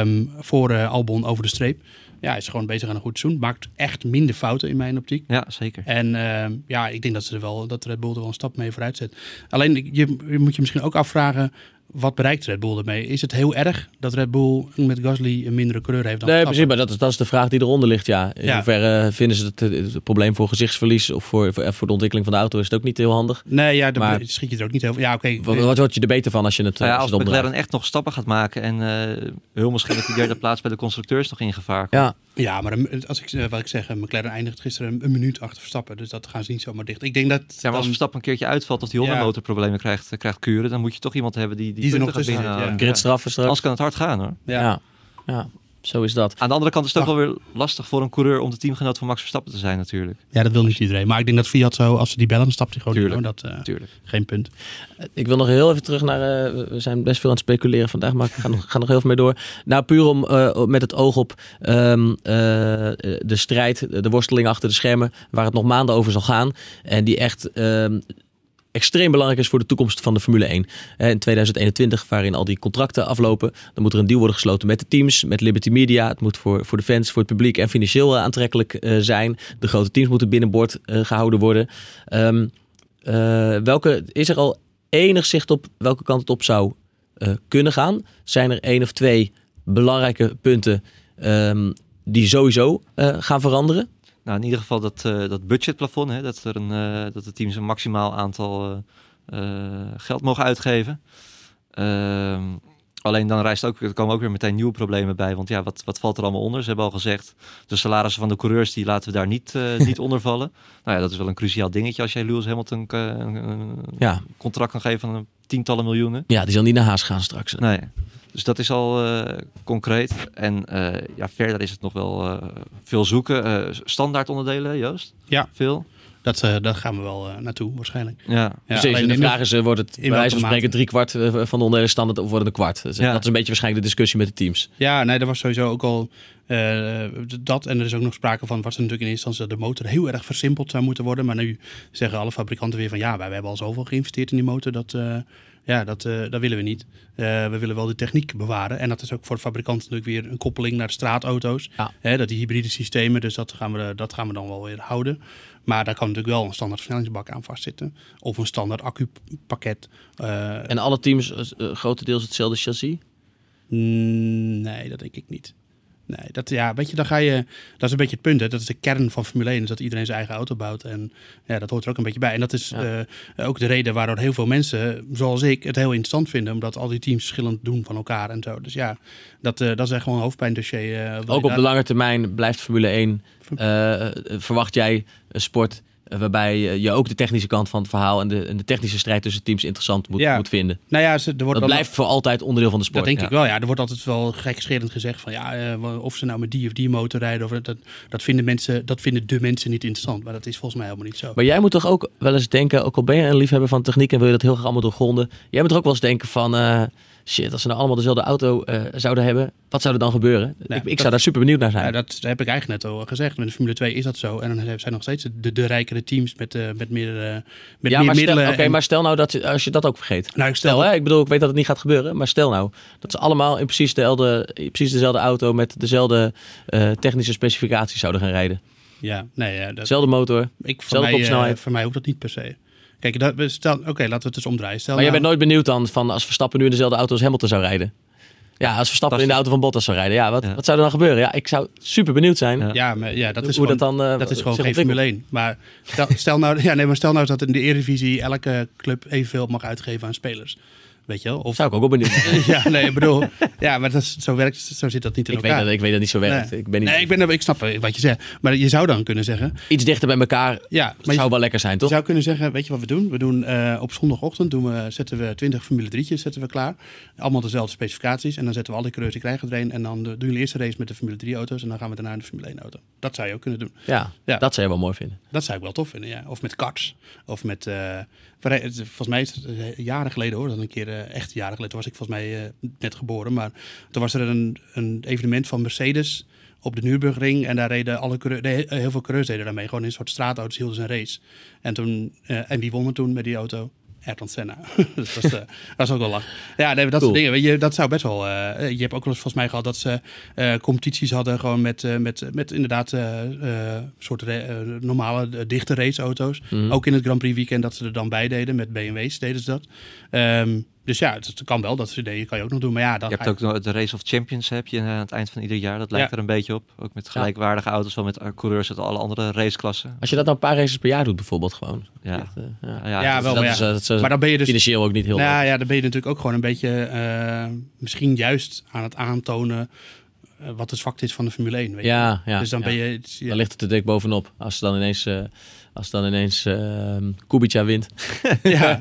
ehm, voor Albon over de streep. Ja, hij is gewoon bezig aan een goed seizoen. Maakt echt minder fouten in mijn optiek. Ja, zeker. En ehm, ja, ik denk dat ze er wel, dat Red Bull er wel een stap mee vooruit zet. Alleen, je, je moet je misschien ook afvragen, wat bereikt Red Bull ermee? Is het heel erg dat Red Bull met Gasly een mindere coureur heeft dan Nee, precies, maar dat is, dat is de vraag die eronder ligt, ja. In Ja. hoeverre vinden ze het, het probleem voor gezichtsverlies of voor, voor, voor de ontwikkeling van de auto is het ook niet heel handig. Nee, ja, daar Maar- schiet je er ook niet heel Ja, oké. Wat, wat word je er beter van als je het, eh, Nou ja, als als je het? McLaren echt nog stappen gaat maken en eh, heel misschien dat die derde plaats bij de constructeurs nog in gevaar komt. Ja, Ja, maar als ik, eh, wat ik zeg, eh, McLaren eindigt gisteren een, een minuut achter Verstappen. Dus dat gaan ze niet zomaar dicht. Ik denk dat Ja, maar als Verstappen een keertje uitvalt of die Honda Ja. motorproblemen krijgt, eh, krijgt kuren, dan moet je toch iemand hebben die die, Die er punten nog gaat tussen zit, ja. gridstraffen straks. Anders kan het hard gaan hoor. ja. Ja. ja, zo is dat. Aan de andere kant is het ook Ach. wel weer lastig voor een coureur om de teamgenoot van Max Verstappen te zijn natuurlijk. ja, dat wil niet iedereen. Maar ik denk dat Fiat zo, als ze die bellen, dan stapt hij gewoon Tuurlijk. hoor. Dat, eh, Natuurlijk. geen punt. Ik wil nog heel even terug naar. eh, we zijn best veel aan het speculeren vandaag, maar ik ga nog, ga nog heel veel mee door. Nou, puur om eh, met het oog op ehm, eh, de strijd, de worsteling achter de schermen, waar het nog maanden over zal gaan. En die echt. ehm, Extreem belangrijk is voor de toekomst van de Formule 1. Hè, In 2021, waarin al die contracten aflopen, dan moet er een deal worden gesloten met de teams, met Liberty Media. Het moet voor, voor de fans, voor het publiek en financieel eh, aantrekkelijk eh, zijn. De grote teams moeten binnenboord eh, gehouden worden. Ehm, eh, welke, is er al enig zicht op welke kant het op zou eh, kunnen gaan? Zijn er één of twee belangrijke punten ehm, die sowieso eh, gaan veranderen? Nou, in ieder geval dat, eh, dat budgetplafond, hè, dat, er een, eh, dat de teams een maximaal aantal eh, geld mogen uitgeven. Alleen dan rijst ook, er komen ook weer meteen nieuwe problemen bij. Want ja, wat, wat valt er allemaal onder? Ze hebben al gezegd, de salarissen van de coureurs, die laten we daar niet, eh, niet onder vallen. Nou ja, dat is wel een cruciaal dingetje als jij Lewis Hamilton eh, een, een Ja, contract kan geven van een tientallen miljoenen. ja die zal niet naar Haas gaan straks. Nee. Dus dat is al eh, concreet. En eh, ja, verder is het nog wel eh, veel zoeken. Eh, standaard onderdelen, Joost? Ja. Veel? Dat, eh, daar gaan we wel eh, naartoe waarschijnlijk. Ja. Ja, Precies, alleen en de vraag is, eh, wordt het in bij wijze van spreken drie kwart van de onderdelen standaard of worden een kwart? Dus Ja. Dat is een beetje waarschijnlijk de discussie met de teams. Ja, nee, er was sowieso ook al eh, dat. En er is ook nog sprake van, was er natuurlijk in eerste instantie dat de motor heel erg versimpeld zou moeten worden. Maar nu zeggen alle fabrikanten weer van, ja, wij hebben al zoveel geïnvesteerd in die motor, dat, eh, ja, dat, eh, dat willen we niet. Eh, we willen wel de techniek bewaren. En dat is ook voor de fabrikanten natuurlijk weer een koppeling naar de straatauto's. Ja. Hè, dat die hybride systemen, dus dat gaan, we, dat gaan we dan wel weer houden. Maar daar kan natuurlijk wel een standaard versnellingsbak aan vastzitten. Of een standaard accupakket. Eh, En alle teams grotendeels hetzelfde chassis? Mm, Nee, dat denk ik niet. Nee, dat, ja, weet je, dan ga je, dat is een beetje het punt. Hè. Dat is de kern van Formule 1, is dat iedereen zijn eigen auto bouwt. En ja, dat hoort er ook een beetje bij. En dat is Ja. eh, ook de reden waardoor heel veel mensen, zoals ik, het heel interessant vinden. Omdat al die teams verschillend doen van elkaar en zo. Dus ja, dat, eh, dat is echt gewoon een hoofdpijndossier. eh, Ook op de lange termijn blijft Formule 1. eh, eh, verwacht jij een sport waarbij je- je ook de technische kant van het verhaal en de, en de technische strijd tussen teams interessant moet, Ja. moet vinden? Nou ja, ze, er wordt Dat dan- blijft voor altijd onderdeel van de sport. Dat denk Ja. ik wel, ja. Er wordt altijd wel gekscherend gezegd van ja, eh, of ze nou met die of die motor rijden. Of dat, dat, vinden mensen, dat vinden de mensen niet interessant. Maar dat is volgens mij helemaal niet zo. Maar jij moet toch ook wel eens denken, ook al ben je een liefhebber van techniek en wil je dat heel graag allemaal doorgronden. Jij moet er ook wel eens denken van, eh, shit, als ze nou allemaal dezelfde auto eh, zouden hebben, wat zou er dan gebeuren? ik ik dat- zou daar super benieuwd naar zijn. Ja, dat heb ik eigenlijk net al gezegd. Met de Formule 2 is dat zo. En dan zijn nog steeds de, de rijkere teams met, eh, met meer, eh, met ja, meer maar stel, middelen. oké, en- maar stel nou dat je- als je dat ook vergeet. nou, ik stel, Stel, hè, ik bedoel, ik weet dat het niet gaat gebeuren, maar stel nou dat ze allemaal in precies, dezelfde, in precies dezelfde auto met dezelfde technische specificaties zouden gaan rijden. Ja, nee, ja, dat, Dezelfde motor. ik, voor, mij, kopsnelheid. voor mij hoeft dat niet per se. Kijk, dat, stel, oké, laten we het eens omdraaien. Stel Maar jij nou- bent nooit benieuwd dan van als Verstappen nu in dezelfde auto als Hamilton zou rijden. Ja, als Verstappen in de auto van Bottas zou rijden. Ja, wat, Ja. wat zou er dan gebeuren? Ja, ik zou super benieuwd zijn. Ja. Ja, maar, ja, dat is hoe gewoon, dat dan, eh, dat is gewoon geen ontwikkelt. Formule 1. Maar stel, stel, nou, ja, nee, maar stel nou dat in de Eredivisie elke club evenveel mag uitgeven aan spelers. Weet je wel? Of, Zou ik ook wel benieuwd ja, nee, ik bedoel, ja, maar dat is, zo, werkt, zo zit dat niet in ik, weet elkaar. dat, ik weet dat niet zo werkt. Nee. Ik ben niet Nee, ik, ben, ik snap wat je zegt. Maar je zou dan kunnen zeggen, iets dichter bij elkaar. ja, maar je, zou wel lekker zijn, je toch? zou kunnen zeggen, weet je wat we doen? We doen eh, op zondagochtend doen we, zetten we 20 Formule 3'tjes zetten we klaar. Allemaal dezelfde specificaties. En dan zetten we al die coureurs die krijgen er een. En dan eh, doen we de eerste race met de Formule 3 auto's. En dan gaan we daarna in de Formule 1 auto. Dat zou je ook kunnen doen. Ja, Ja. dat zou je wel mooi vinden. Dat zou ik wel tof vinden, ja. Of met karts. Of met... eh, volgens mij is het eh, jaren geleden hoor. Dat een keer, eh, echt jaren geleden. Was ik volgens mij eh, net geboren. Maar toen was er een, een evenement van Mercedes op de Nürburgring. En daar reden alle heel veel coureurs deden daarmee. Gewoon in een soort straatauto's hielden ze een race. En, toen, en wie won er toen met die auto? Ayrton Senna. dat, was, eh, dat was ook wel lach. Ja, nee, dat Cool. soort dingen. Weet je, dat zou best wel... eh, je hebt ook wel eens volgens mij gehad dat ze eh, competities hadden. Gewoon met, met, met inderdaad soort normale dichte raceauto's. Mhm. Ook in het Grand Prix weekend dat ze er dan bij deden. Met BMW's deden ze dat. Ehm, dus ja, het, kan wel. Dat soort dingen kan je ook nog doen. Maar ja, dan Je hebt ook nog de Race of Champions heb je eh, aan het eind van ieder jaar. Dat lijkt Ja. er een beetje op. Ook met gelijkwaardige auto's, wel met eh, coureurs uit alle andere raceklassen. Als je dat nou een paar races per jaar doet bijvoorbeeld gewoon. Ja, Echt, eh, ja. ja, wel, dat maar is, ja. dat is, Maar dan ben je dus financieel ook niet heel Nou leuk. ja, dan ben je natuurlijk ook gewoon een beetje eh, misschien juist aan het aantonen wat het zwakte is van de Formule 1. Weet je? Ja, ja. dus dan ja. ben je... het- ja. Dan ligt het er dik bovenop. Als dan ineens, eh als dan ineens eh, Kubica wint, ja.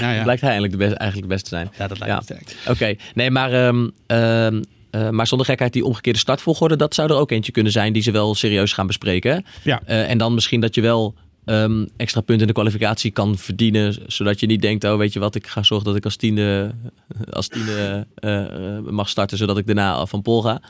Nou ja. blijkt hij eigenlijk de, beste, eigenlijk de beste te zijn. ja, dat lijkt me sterk. Oké, nee, maar, ehm, ehm, eh, maar zonder gekheid, die omgekeerde startvolgorde, dat zou er ook eentje kunnen zijn die ze wel serieus gaan bespreken. Ja. Eh, en dan misschien dat je wel ehm, extra punten in de kwalificatie kan verdienen, zodat je niet denkt, oh weet je wat, ik ga zorgen dat ik als tiende, als tiende eh, mag starten, zodat ik daarna van Pol ga.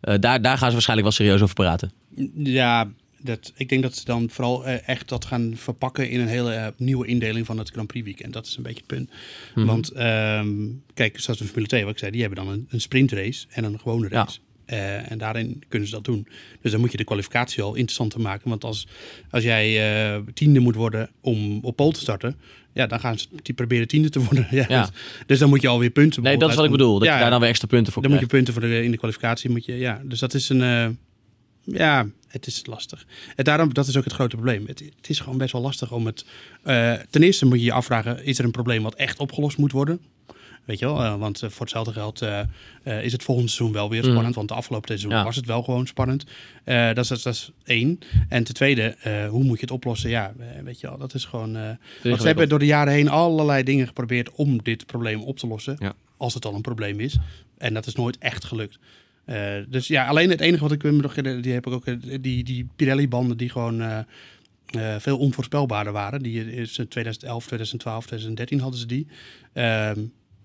Daar, daar gaan ze waarschijnlijk wel serieus over praten. Ja, dat, ik denk dat ze dan vooral eh, echt dat gaan verpakken in een hele eh, nieuwe indeling van het Grand Prix weekend. Dat is een beetje het punt. Mhm. Want ehm, kijk, zoals de Formule 2, wat ik zei, die hebben dan een, een sprintrace en een gewone Ja. race. Eh, en daarin kunnen ze dat doen. Dus dan moet je de kwalificatie al interessanter maken. Want als, als jij tiende moet worden om op pole te starten, ja, dan gaan ze die proberen tiende te worden. ja, Ja. Dus, dus dan moet je alweer punten. Nee, dat is wat ik bedoel. Dat uit- je daar dan weer extra punten voor dan moet je krijgt. punten voor de, in de kwalificatie. Moet je, ja. Dus dat is een. ja, het is lastig. En daarom, dat is ook het grote probleem. Het, het is gewoon best wel lastig om het. eh, ten eerste moet je je afvragen: is er een probleem wat echt opgelost moet worden? Weet je wel, eh, want eh, voor hetzelfde geld is het volgende seizoen wel weer Mhm. spannend. Want de afgelopen seizoen Ja. was het wel gewoon spannend. Dat, is, dat, is- één. En ten tweede, hoe moet je het oplossen? Ja, weet je wel, dat is gewoon. want ze hebben door de jaren heen allerlei dingen geprobeerd om dit probleem op te lossen. Ja. als het al een probleem is. En dat is nooit echt gelukt. Eh, dus ja, alleen het enige wat ik me nog die heb ik ook, eh, die, die Pirelli-banden die gewoon eh, veel onvoorspelbaarder waren. Die is in 2011, 2012, 2013 hadden ze die.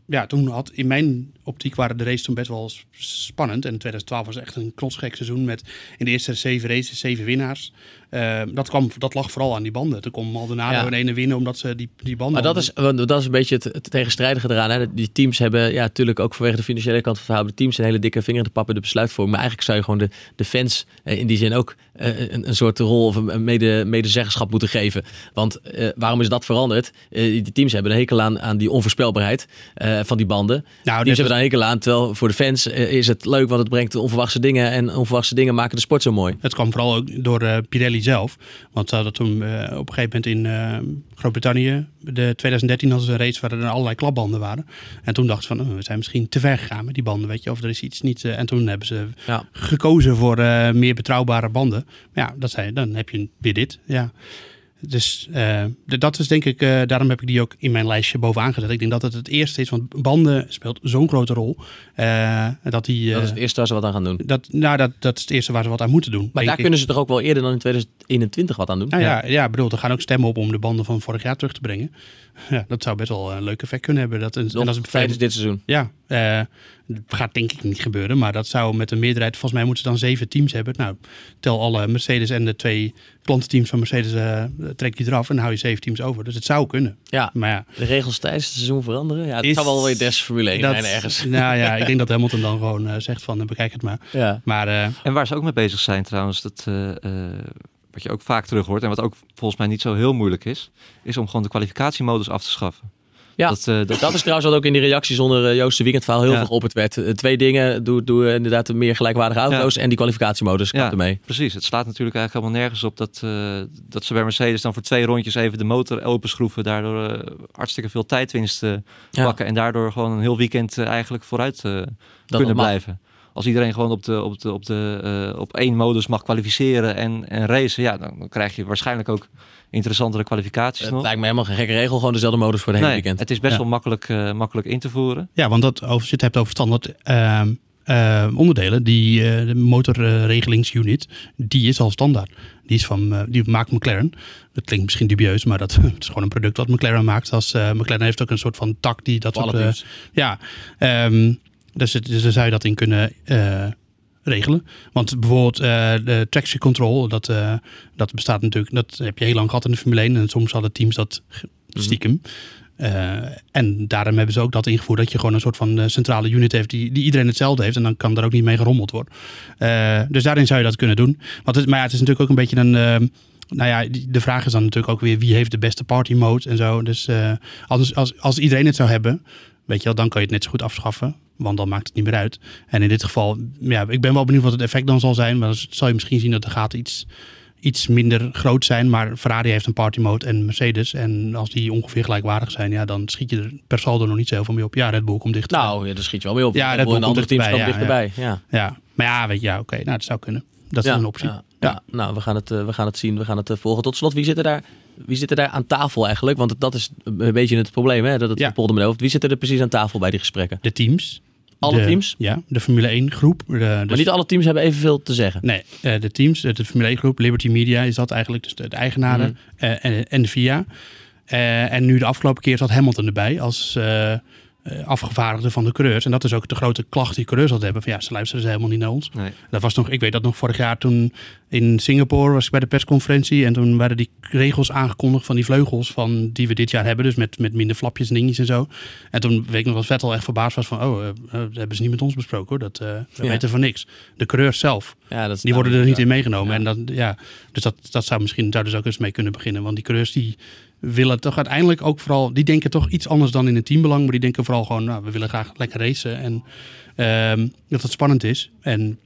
Ja, toen had in mijn optiek waren de races toen best wel spannend. En 2012 was echt een knotsgek seizoen met in de eerste zeven races zeven winnaars. Ehm, dat, kwam, dat lag vooral aan die banden. Toen kon Maldonado Ja. in ene winnen omdat ze die, die banden Maar dat is, hadden. want dat is een beetje het, het tegenstrijdige eraan. Hè? Die teams hebben, ja, natuurlijk ook vanwege de financiële kant van het verhaal, hebben de teams een hele dikke vinger in de pap in de besluitvorming. Maar eigenlijk zou je gewoon de, de fans eh, in die zin ook eh, een, een soort rol of een mede, medezeggenschap moeten geven. Want eh, waarom is dat veranderd? Die teams hebben een hekel aan, aan die onvoorspelbaarheid eh, van die banden. Nou, net hebben daar een hekel aan. Terwijl voor de fans eh, is het leuk, want het brengt onverwachte dingen. En onverwachte dingen maken de sport zo mooi. Het kwam vooral ook door eh, Pirelli zelf. Want ze hadden toen op een gegeven moment in Groot-Brittannië, de 2013 hadden ze een race waar er allerlei klapbanden waren. En toen dachten ze van, oh, we zijn misschien te ver gegaan met die banden, weet je. Of er is iets niet... en toen hebben ze Ja. gekozen voor meer betrouwbare banden. Maar ja, dat zei, dan heb je weer dit. Ja. Dus eh, dat is denk ik, eh, daarom heb ik die ook in mijn lijstje bovenaan gezet. Ik denk dat het het eerste is, want banden speelt zo'n grote rol. eh, dat die, Dat is het eerste waar ze wat aan gaan doen. dat, nou, dat, dat is het eerste waar ze wat aan moeten doen. Maar daar ik. kunnen ze toch ook wel eerder dan in 2021 wat aan doen? Nou ja, ja. ik bedoel, er gaan ook stemmen op om de banden van vorig jaar terug te brengen. Ja, dat zou best wel een leuk effect kunnen hebben. Dat, en, Nog en dat is tijdens dit seizoen. Ja, eh, gaat denk ik niet gebeuren. Maar dat zou met een meerderheid, volgens mij moeten ze dan zeven teams hebben. Nou, tel alle Mercedes en de twee klantenteams van Mercedes, eh trek die eraf en dan hou je zeven teams over. Dus het zou kunnen. Ja, Maar ja, de regels tijdens het seizoen veranderen. Ja, het Is- zou wel weer des Formule 1 dat, zijn ergens. Nou ja, ik denk dat Hamilton dan gewoon eh, zegt van bekijk het maar. Ja. Maar eh, En waar ze ook mee bezig zijn trouwens, dat, eh, eh, wat je ook vaak terug hoort en wat ook volgens mij niet zo heel moeilijk is, is om gewoon de kwalificatiemodus af te schaffen. Ja, dat, eh, dat, Dat is trouwens wat ook in die reacties onder eh, Joost de Weekendverhaal heel Ja. veel geopperd werd. Eh, twee dingen. Doe, doe inderdaad meer gelijkwaardige auto's en die kwalificatiemodus. Ja. ermee. Precies, het slaat natuurlijk eigenlijk helemaal nergens op dat, dat ze bij Mercedes dan voor twee rondjes even de motor openschroeven, daardoor hartstikke veel tijdwinst pakken en daardoor gewoon een heel weekend eigenlijk vooruit kunnen blijven. Als iedereen gewoon op, de, op, de, op, de, eh, op één modus mag kwalificeren en, en racen, ja, dan, dan krijg je waarschijnlijk ook interessantere kwalificaties Het nog. lijkt me helemaal geen gekke regel. Gewoon dezelfde modus voor het hele Nee, weekend. het is best Ja. wel makkelijk, eh, makkelijk in te voeren. Ja, want dat, als je het hebt over standaard ehm, eh, onderdelen, die eh, de motorregelingsunit, die is al standaard. Die, is van, eh, die maakt McLaren. Dat klinkt misschien dubieus, maar dat het is gewoon een product wat McLaren maakt. Als, eh, McLaren heeft ook een soort van tak die dat soort, ja, ehm, dus, het- dus daar zou je dat in kunnen eh, regelen. Want bijvoorbeeld eh, de traction control, dat, eh, dat bestaat natuurlijk, dat heb je heel lang gehad in de Formule 1. En soms hadden teams dat ge- stiekem. En daarom hebben ze ook dat ingevoerd dat je gewoon een soort van centrale unit heeft die, die iedereen hetzelfde heeft. En dan kan er ook niet mee gerommeld worden. Dus daarin zou je dat kunnen doen. Want het, maar ja, het is natuurlijk ook een beetje een. nou ja, de vraag is dan natuurlijk ook weer wie heeft de beste party mode en zo. Dus als, als, als iedereen het zou hebben, weet je wel, dan kan je het net zo goed afschaffen. Want dan maakt het niet meer uit. En in dit geval, ja, ik ben wel benieuwd wat het effect dan zal zijn. Maar dan zal je misschien zien dat de gaten iets, iets minder groot zijn. Maar Ferrari heeft een party mode en Mercedes. En als die ongeveer gelijkwaardig zijn, ja, dan schiet je er per saldo nog niet zo heel veel mee op. Ja, Red Bull komt dicht. Nou, ja, daar schiet je wel mee op. Ja, Red Bull en andere teams komen dichterbij. Ja. ja. Maar ja, weet je, ja, oké, nou, dat zou kunnen. Dat is Ja, een optie. Ja, nou, we gaan, het, eh, we gaan het zien. We gaan het eh, volgen. Tot slot, wie zit er daar, wie zit er daar aan tafel eigenlijk? Want dat is een beetje het probleem, hè? dat het Ja. polder met hoofd. Wie zit er precies aan tafel bij die gesprekken? De teams. Alle De- teams? Ja, de Formule 1 groep. De, Maar dus- niet alle teams hebben evenveel te zeggen. Nee, eh, de teams, de Formule 1 groep, Liberty Media is dat eigenlijk, dus de, de eigenaren Mhm. eh, en, en de VIA. Eh, en nu de afgelopen keer zat Hamilton erbij als eh, eh, afgevaardigde van de coureurs. En dat is ook de grote klacht die coureurs altijd hebben. Van ja, ze luisteren ze helemaal niet naar ons. Nee. Dat was nog, ik weet dat nog vorig jaar toen in Singapore was ik bij de persconferentie. En toen werden die regels aangekondigd van die vleugels van, die we dit jaar hebben. Dus met, met minder flapjes en dingetjes en zo. En toen weet ik nog dat Vettel echt verbaasd was van, oh, eh, eh, dat hebben ze niet met ons besproken hoor. Dat, eh we Ja. weten van niks. De coureurs zelf. Ja, dat is Die worden er niet in mee. meegenomen. Ja. En dat, ja, dus dat, dat zou misschien zouden ze ook eens mee kunnen beginnen. Want die coureurs die willen toch uiteindelijk ook vooral... Die denken toch iets anders dan in het teambelang. Maar die denken vooral gewoon, nou, we willen graag lekker racen. En ehm, dat het spannend is. En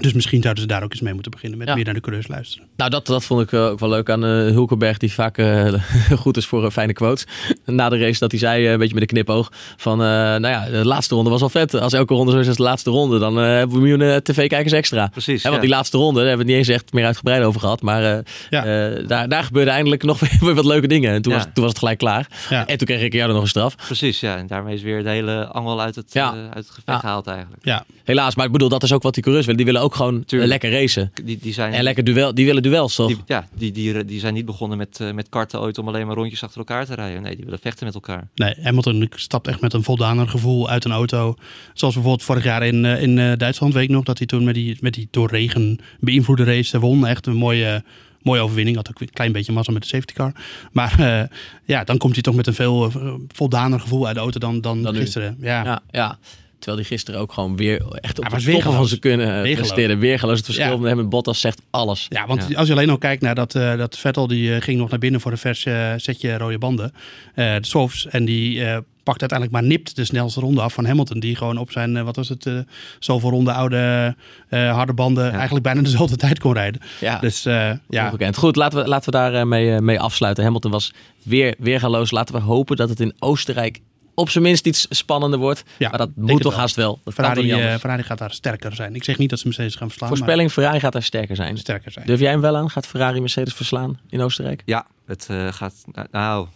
Dus misschien zouden ze daar ook eens mee moeten beginnen met Ja. meer naar de coureurs luisteren. Nou, dat, dat vond ik eh, ook wel leuk aan eh, Hulkenberg, die vaak eh, goed is voor fijne quotes. Na de race dat hij zei, een beetje met een knipoog, van eh, nou ja, de laatste ronde was al vet. Als elke ronde zo is als de laatste ronde, dan hebben we miljoenen tv-kijkers extra. Precies. Hè, want ja. die laatste ronde, daar hebben we het niet eens echt meer uitgebreid over gehad. Maar eh, Ja. eh, daar, daar gebeurde eindelijk nog weer wat leuke dingen. En toen, Ja. was, toen was het gelijk klaar. Ja. En toen kreeg ik jou nog een straf. Precies, ja. En daarmee is weer de hele angel uit het, Ja. uit het gevecht Ja. gehaald eigenlijk. Ja, Helaas, maar ik bedoel, dat is ook wat die coureurs willen. Die willen ook gewoon eh, Tuurlijk. lekker racen. Die, die, zijn, En lekker duel, die willen duels, toch? die, ja, die dieren die zijn niet begonnen met, eh, met karten ooit om alleen maar rondjes achter elkaar te rijden. Nee, die willen vechten met elkaar. nee, Hamilton stapt echt met een voldaner gevoel uit een auto. Zoals bijvoorbeeld vorig jaar in, eh, in eh, Duitsland, weet ik nog, dat hij toen met die, met die door regen beïnvloede race won. Echt een mooie, mooie overwinning. Had ook een klein beetje massa met de safety car. Maar eh, ja, dan komt hij toch met een veel voldaner gevoel uit de auto dan, dan, Dan nu. gisteren. Ja. Ja, ja. Terwijl die gisteren ook gewoon weer echt op de van ze kunnen eh, Weergeloos. presteren. Weergeloos. Het verschil Ja. met Bottas zegt alles. Ja, want Ja. als je alleen al kijkt naar dat, eh, dat Vettel, die eh, ging nog naar binnen voor een vers eh, setje rode banden. de softs. En die pakt uiteindelijk maar nipt de snelste ronde af van Hamilton. Die gewoon op zijn, wat was het, zoveel ronde oude harde banden eigenlijk bijna dezelfde tijd kon rijden. Ja, Dus eh, ja, ongekend. Goed, laten we, laten we daar mee, eh, mee afsluiten. Hamilton was weer weergaloos. Laten we hopen dat het in Oostenrijk op zijn minst iets spannender wordt. Ja, maar dat moet toch wel. haast wel. Dat Ferrari, niet eh. Ferrari gaat daar sterker zijn. Ik zeg niet dat ze Mercedes gaan verslaan, Voorspelling, Ferrari gaat daar sterker zijn. maar sterker zijn. Durf jij hem wel aan? Gaat Ferrari Mercedes verslaan in Oostenrijk? Ja, het eh, gaat... Nou,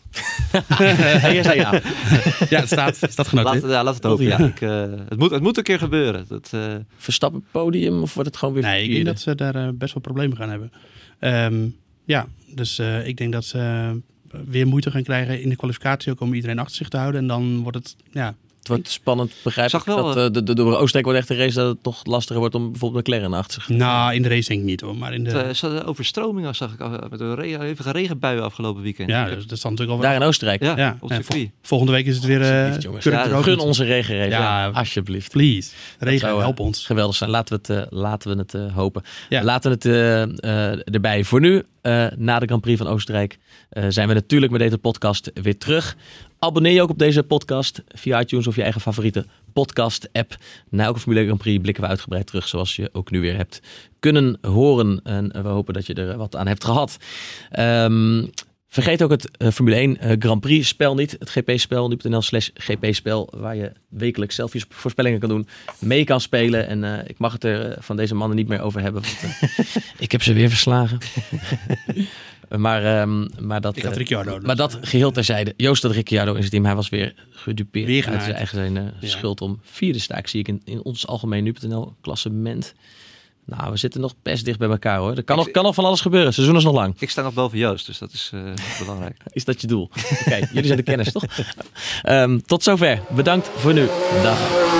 Hey, jij zei ja. Ja, het staat, het staat laat, ja, laat het hopen. Ja. Ik, eh, het, moet, het moet een keer gebeuren. Dat, eh, Verstappen podium of wordt het gewoon weer Nee, ik denk dat ze daar best wel problemen gaan hebben. Ehm, ja, dus eh, ik denk dat ze weer moeite gaan krijgen in de kwalificatie ook om iedereen achter zich te houden. En dan wordt het, ja, Het wordt spannend, begrijp Zag ik. wel, dat, eh, de, de, door Oostenrijk wordt echt een race dat het toch lastiger wordt om bijvoorbeeld McLaren achter zich nou in de race denk ik niet hoor, maar in de... het, eh, hadden overstromingen zag ik al, met een re hevige regenbuien afgelopen weekend. ja, dus dat is dan natuurlijk al Daar in Oostenrijk. ja, ja, op circuit. Volgende week is het weer eh keurig Ja. Gun onze regenrace. Ja. alsjeblieft. Please. Regen, zou, help ons. Geweldig zijn. Laten we het, laten we het eh, hopen. Ja. Laten we het eh, eh, erbij. Voor nu, eh, na de Grand Prix van Oostenrijk, eh, zijn we natuurlijk met deze podcast weer terug. Abonneer je ook op deze podcast via iTunes of je eigen favoriete podcast-app. Na elke Formule 1 Grand Prix blikken we uitgebreid terug, zoals je ook nu weer hebt kunnen horen. En we hopen dat je er wat aan hebt gehad. Ehm, Vergeet ook het eh, Formule 1 eh, Grand Prix spel niet. Het GP-spel, nu.nl slash GP-spel. Waar je wekelijks zelf je voorspellingen kan doen. Mee kan spelen. En eh, ik mag het er van deze mannen niet meer over hebben. Want, ik heb ze weer verslagen. maar, ehm, maar, dat, Ik had eh, Ricciardo. dus, maar dat eh, geheel terzijde. Joost had Ricciardo in zijn team. Hij was weer gedupeerd Weer uit zijn eigen zijn, eh, Ja. schuld om vierde staak. Zie ik in, in ons algemeen nu.nl klassement. Nou, we zitten nog best dicht bij elkaar hoor. Er kan, nog, kan nog van alles gebeuren. Het seizoen is nog lang. Ik sta nog boven Joost, dus dat is eh, belangrijk. Is dat je doel? Oké, jullie zijn de kennis, toch? Ehm, tot zover. Bedankt voor nu. Dag.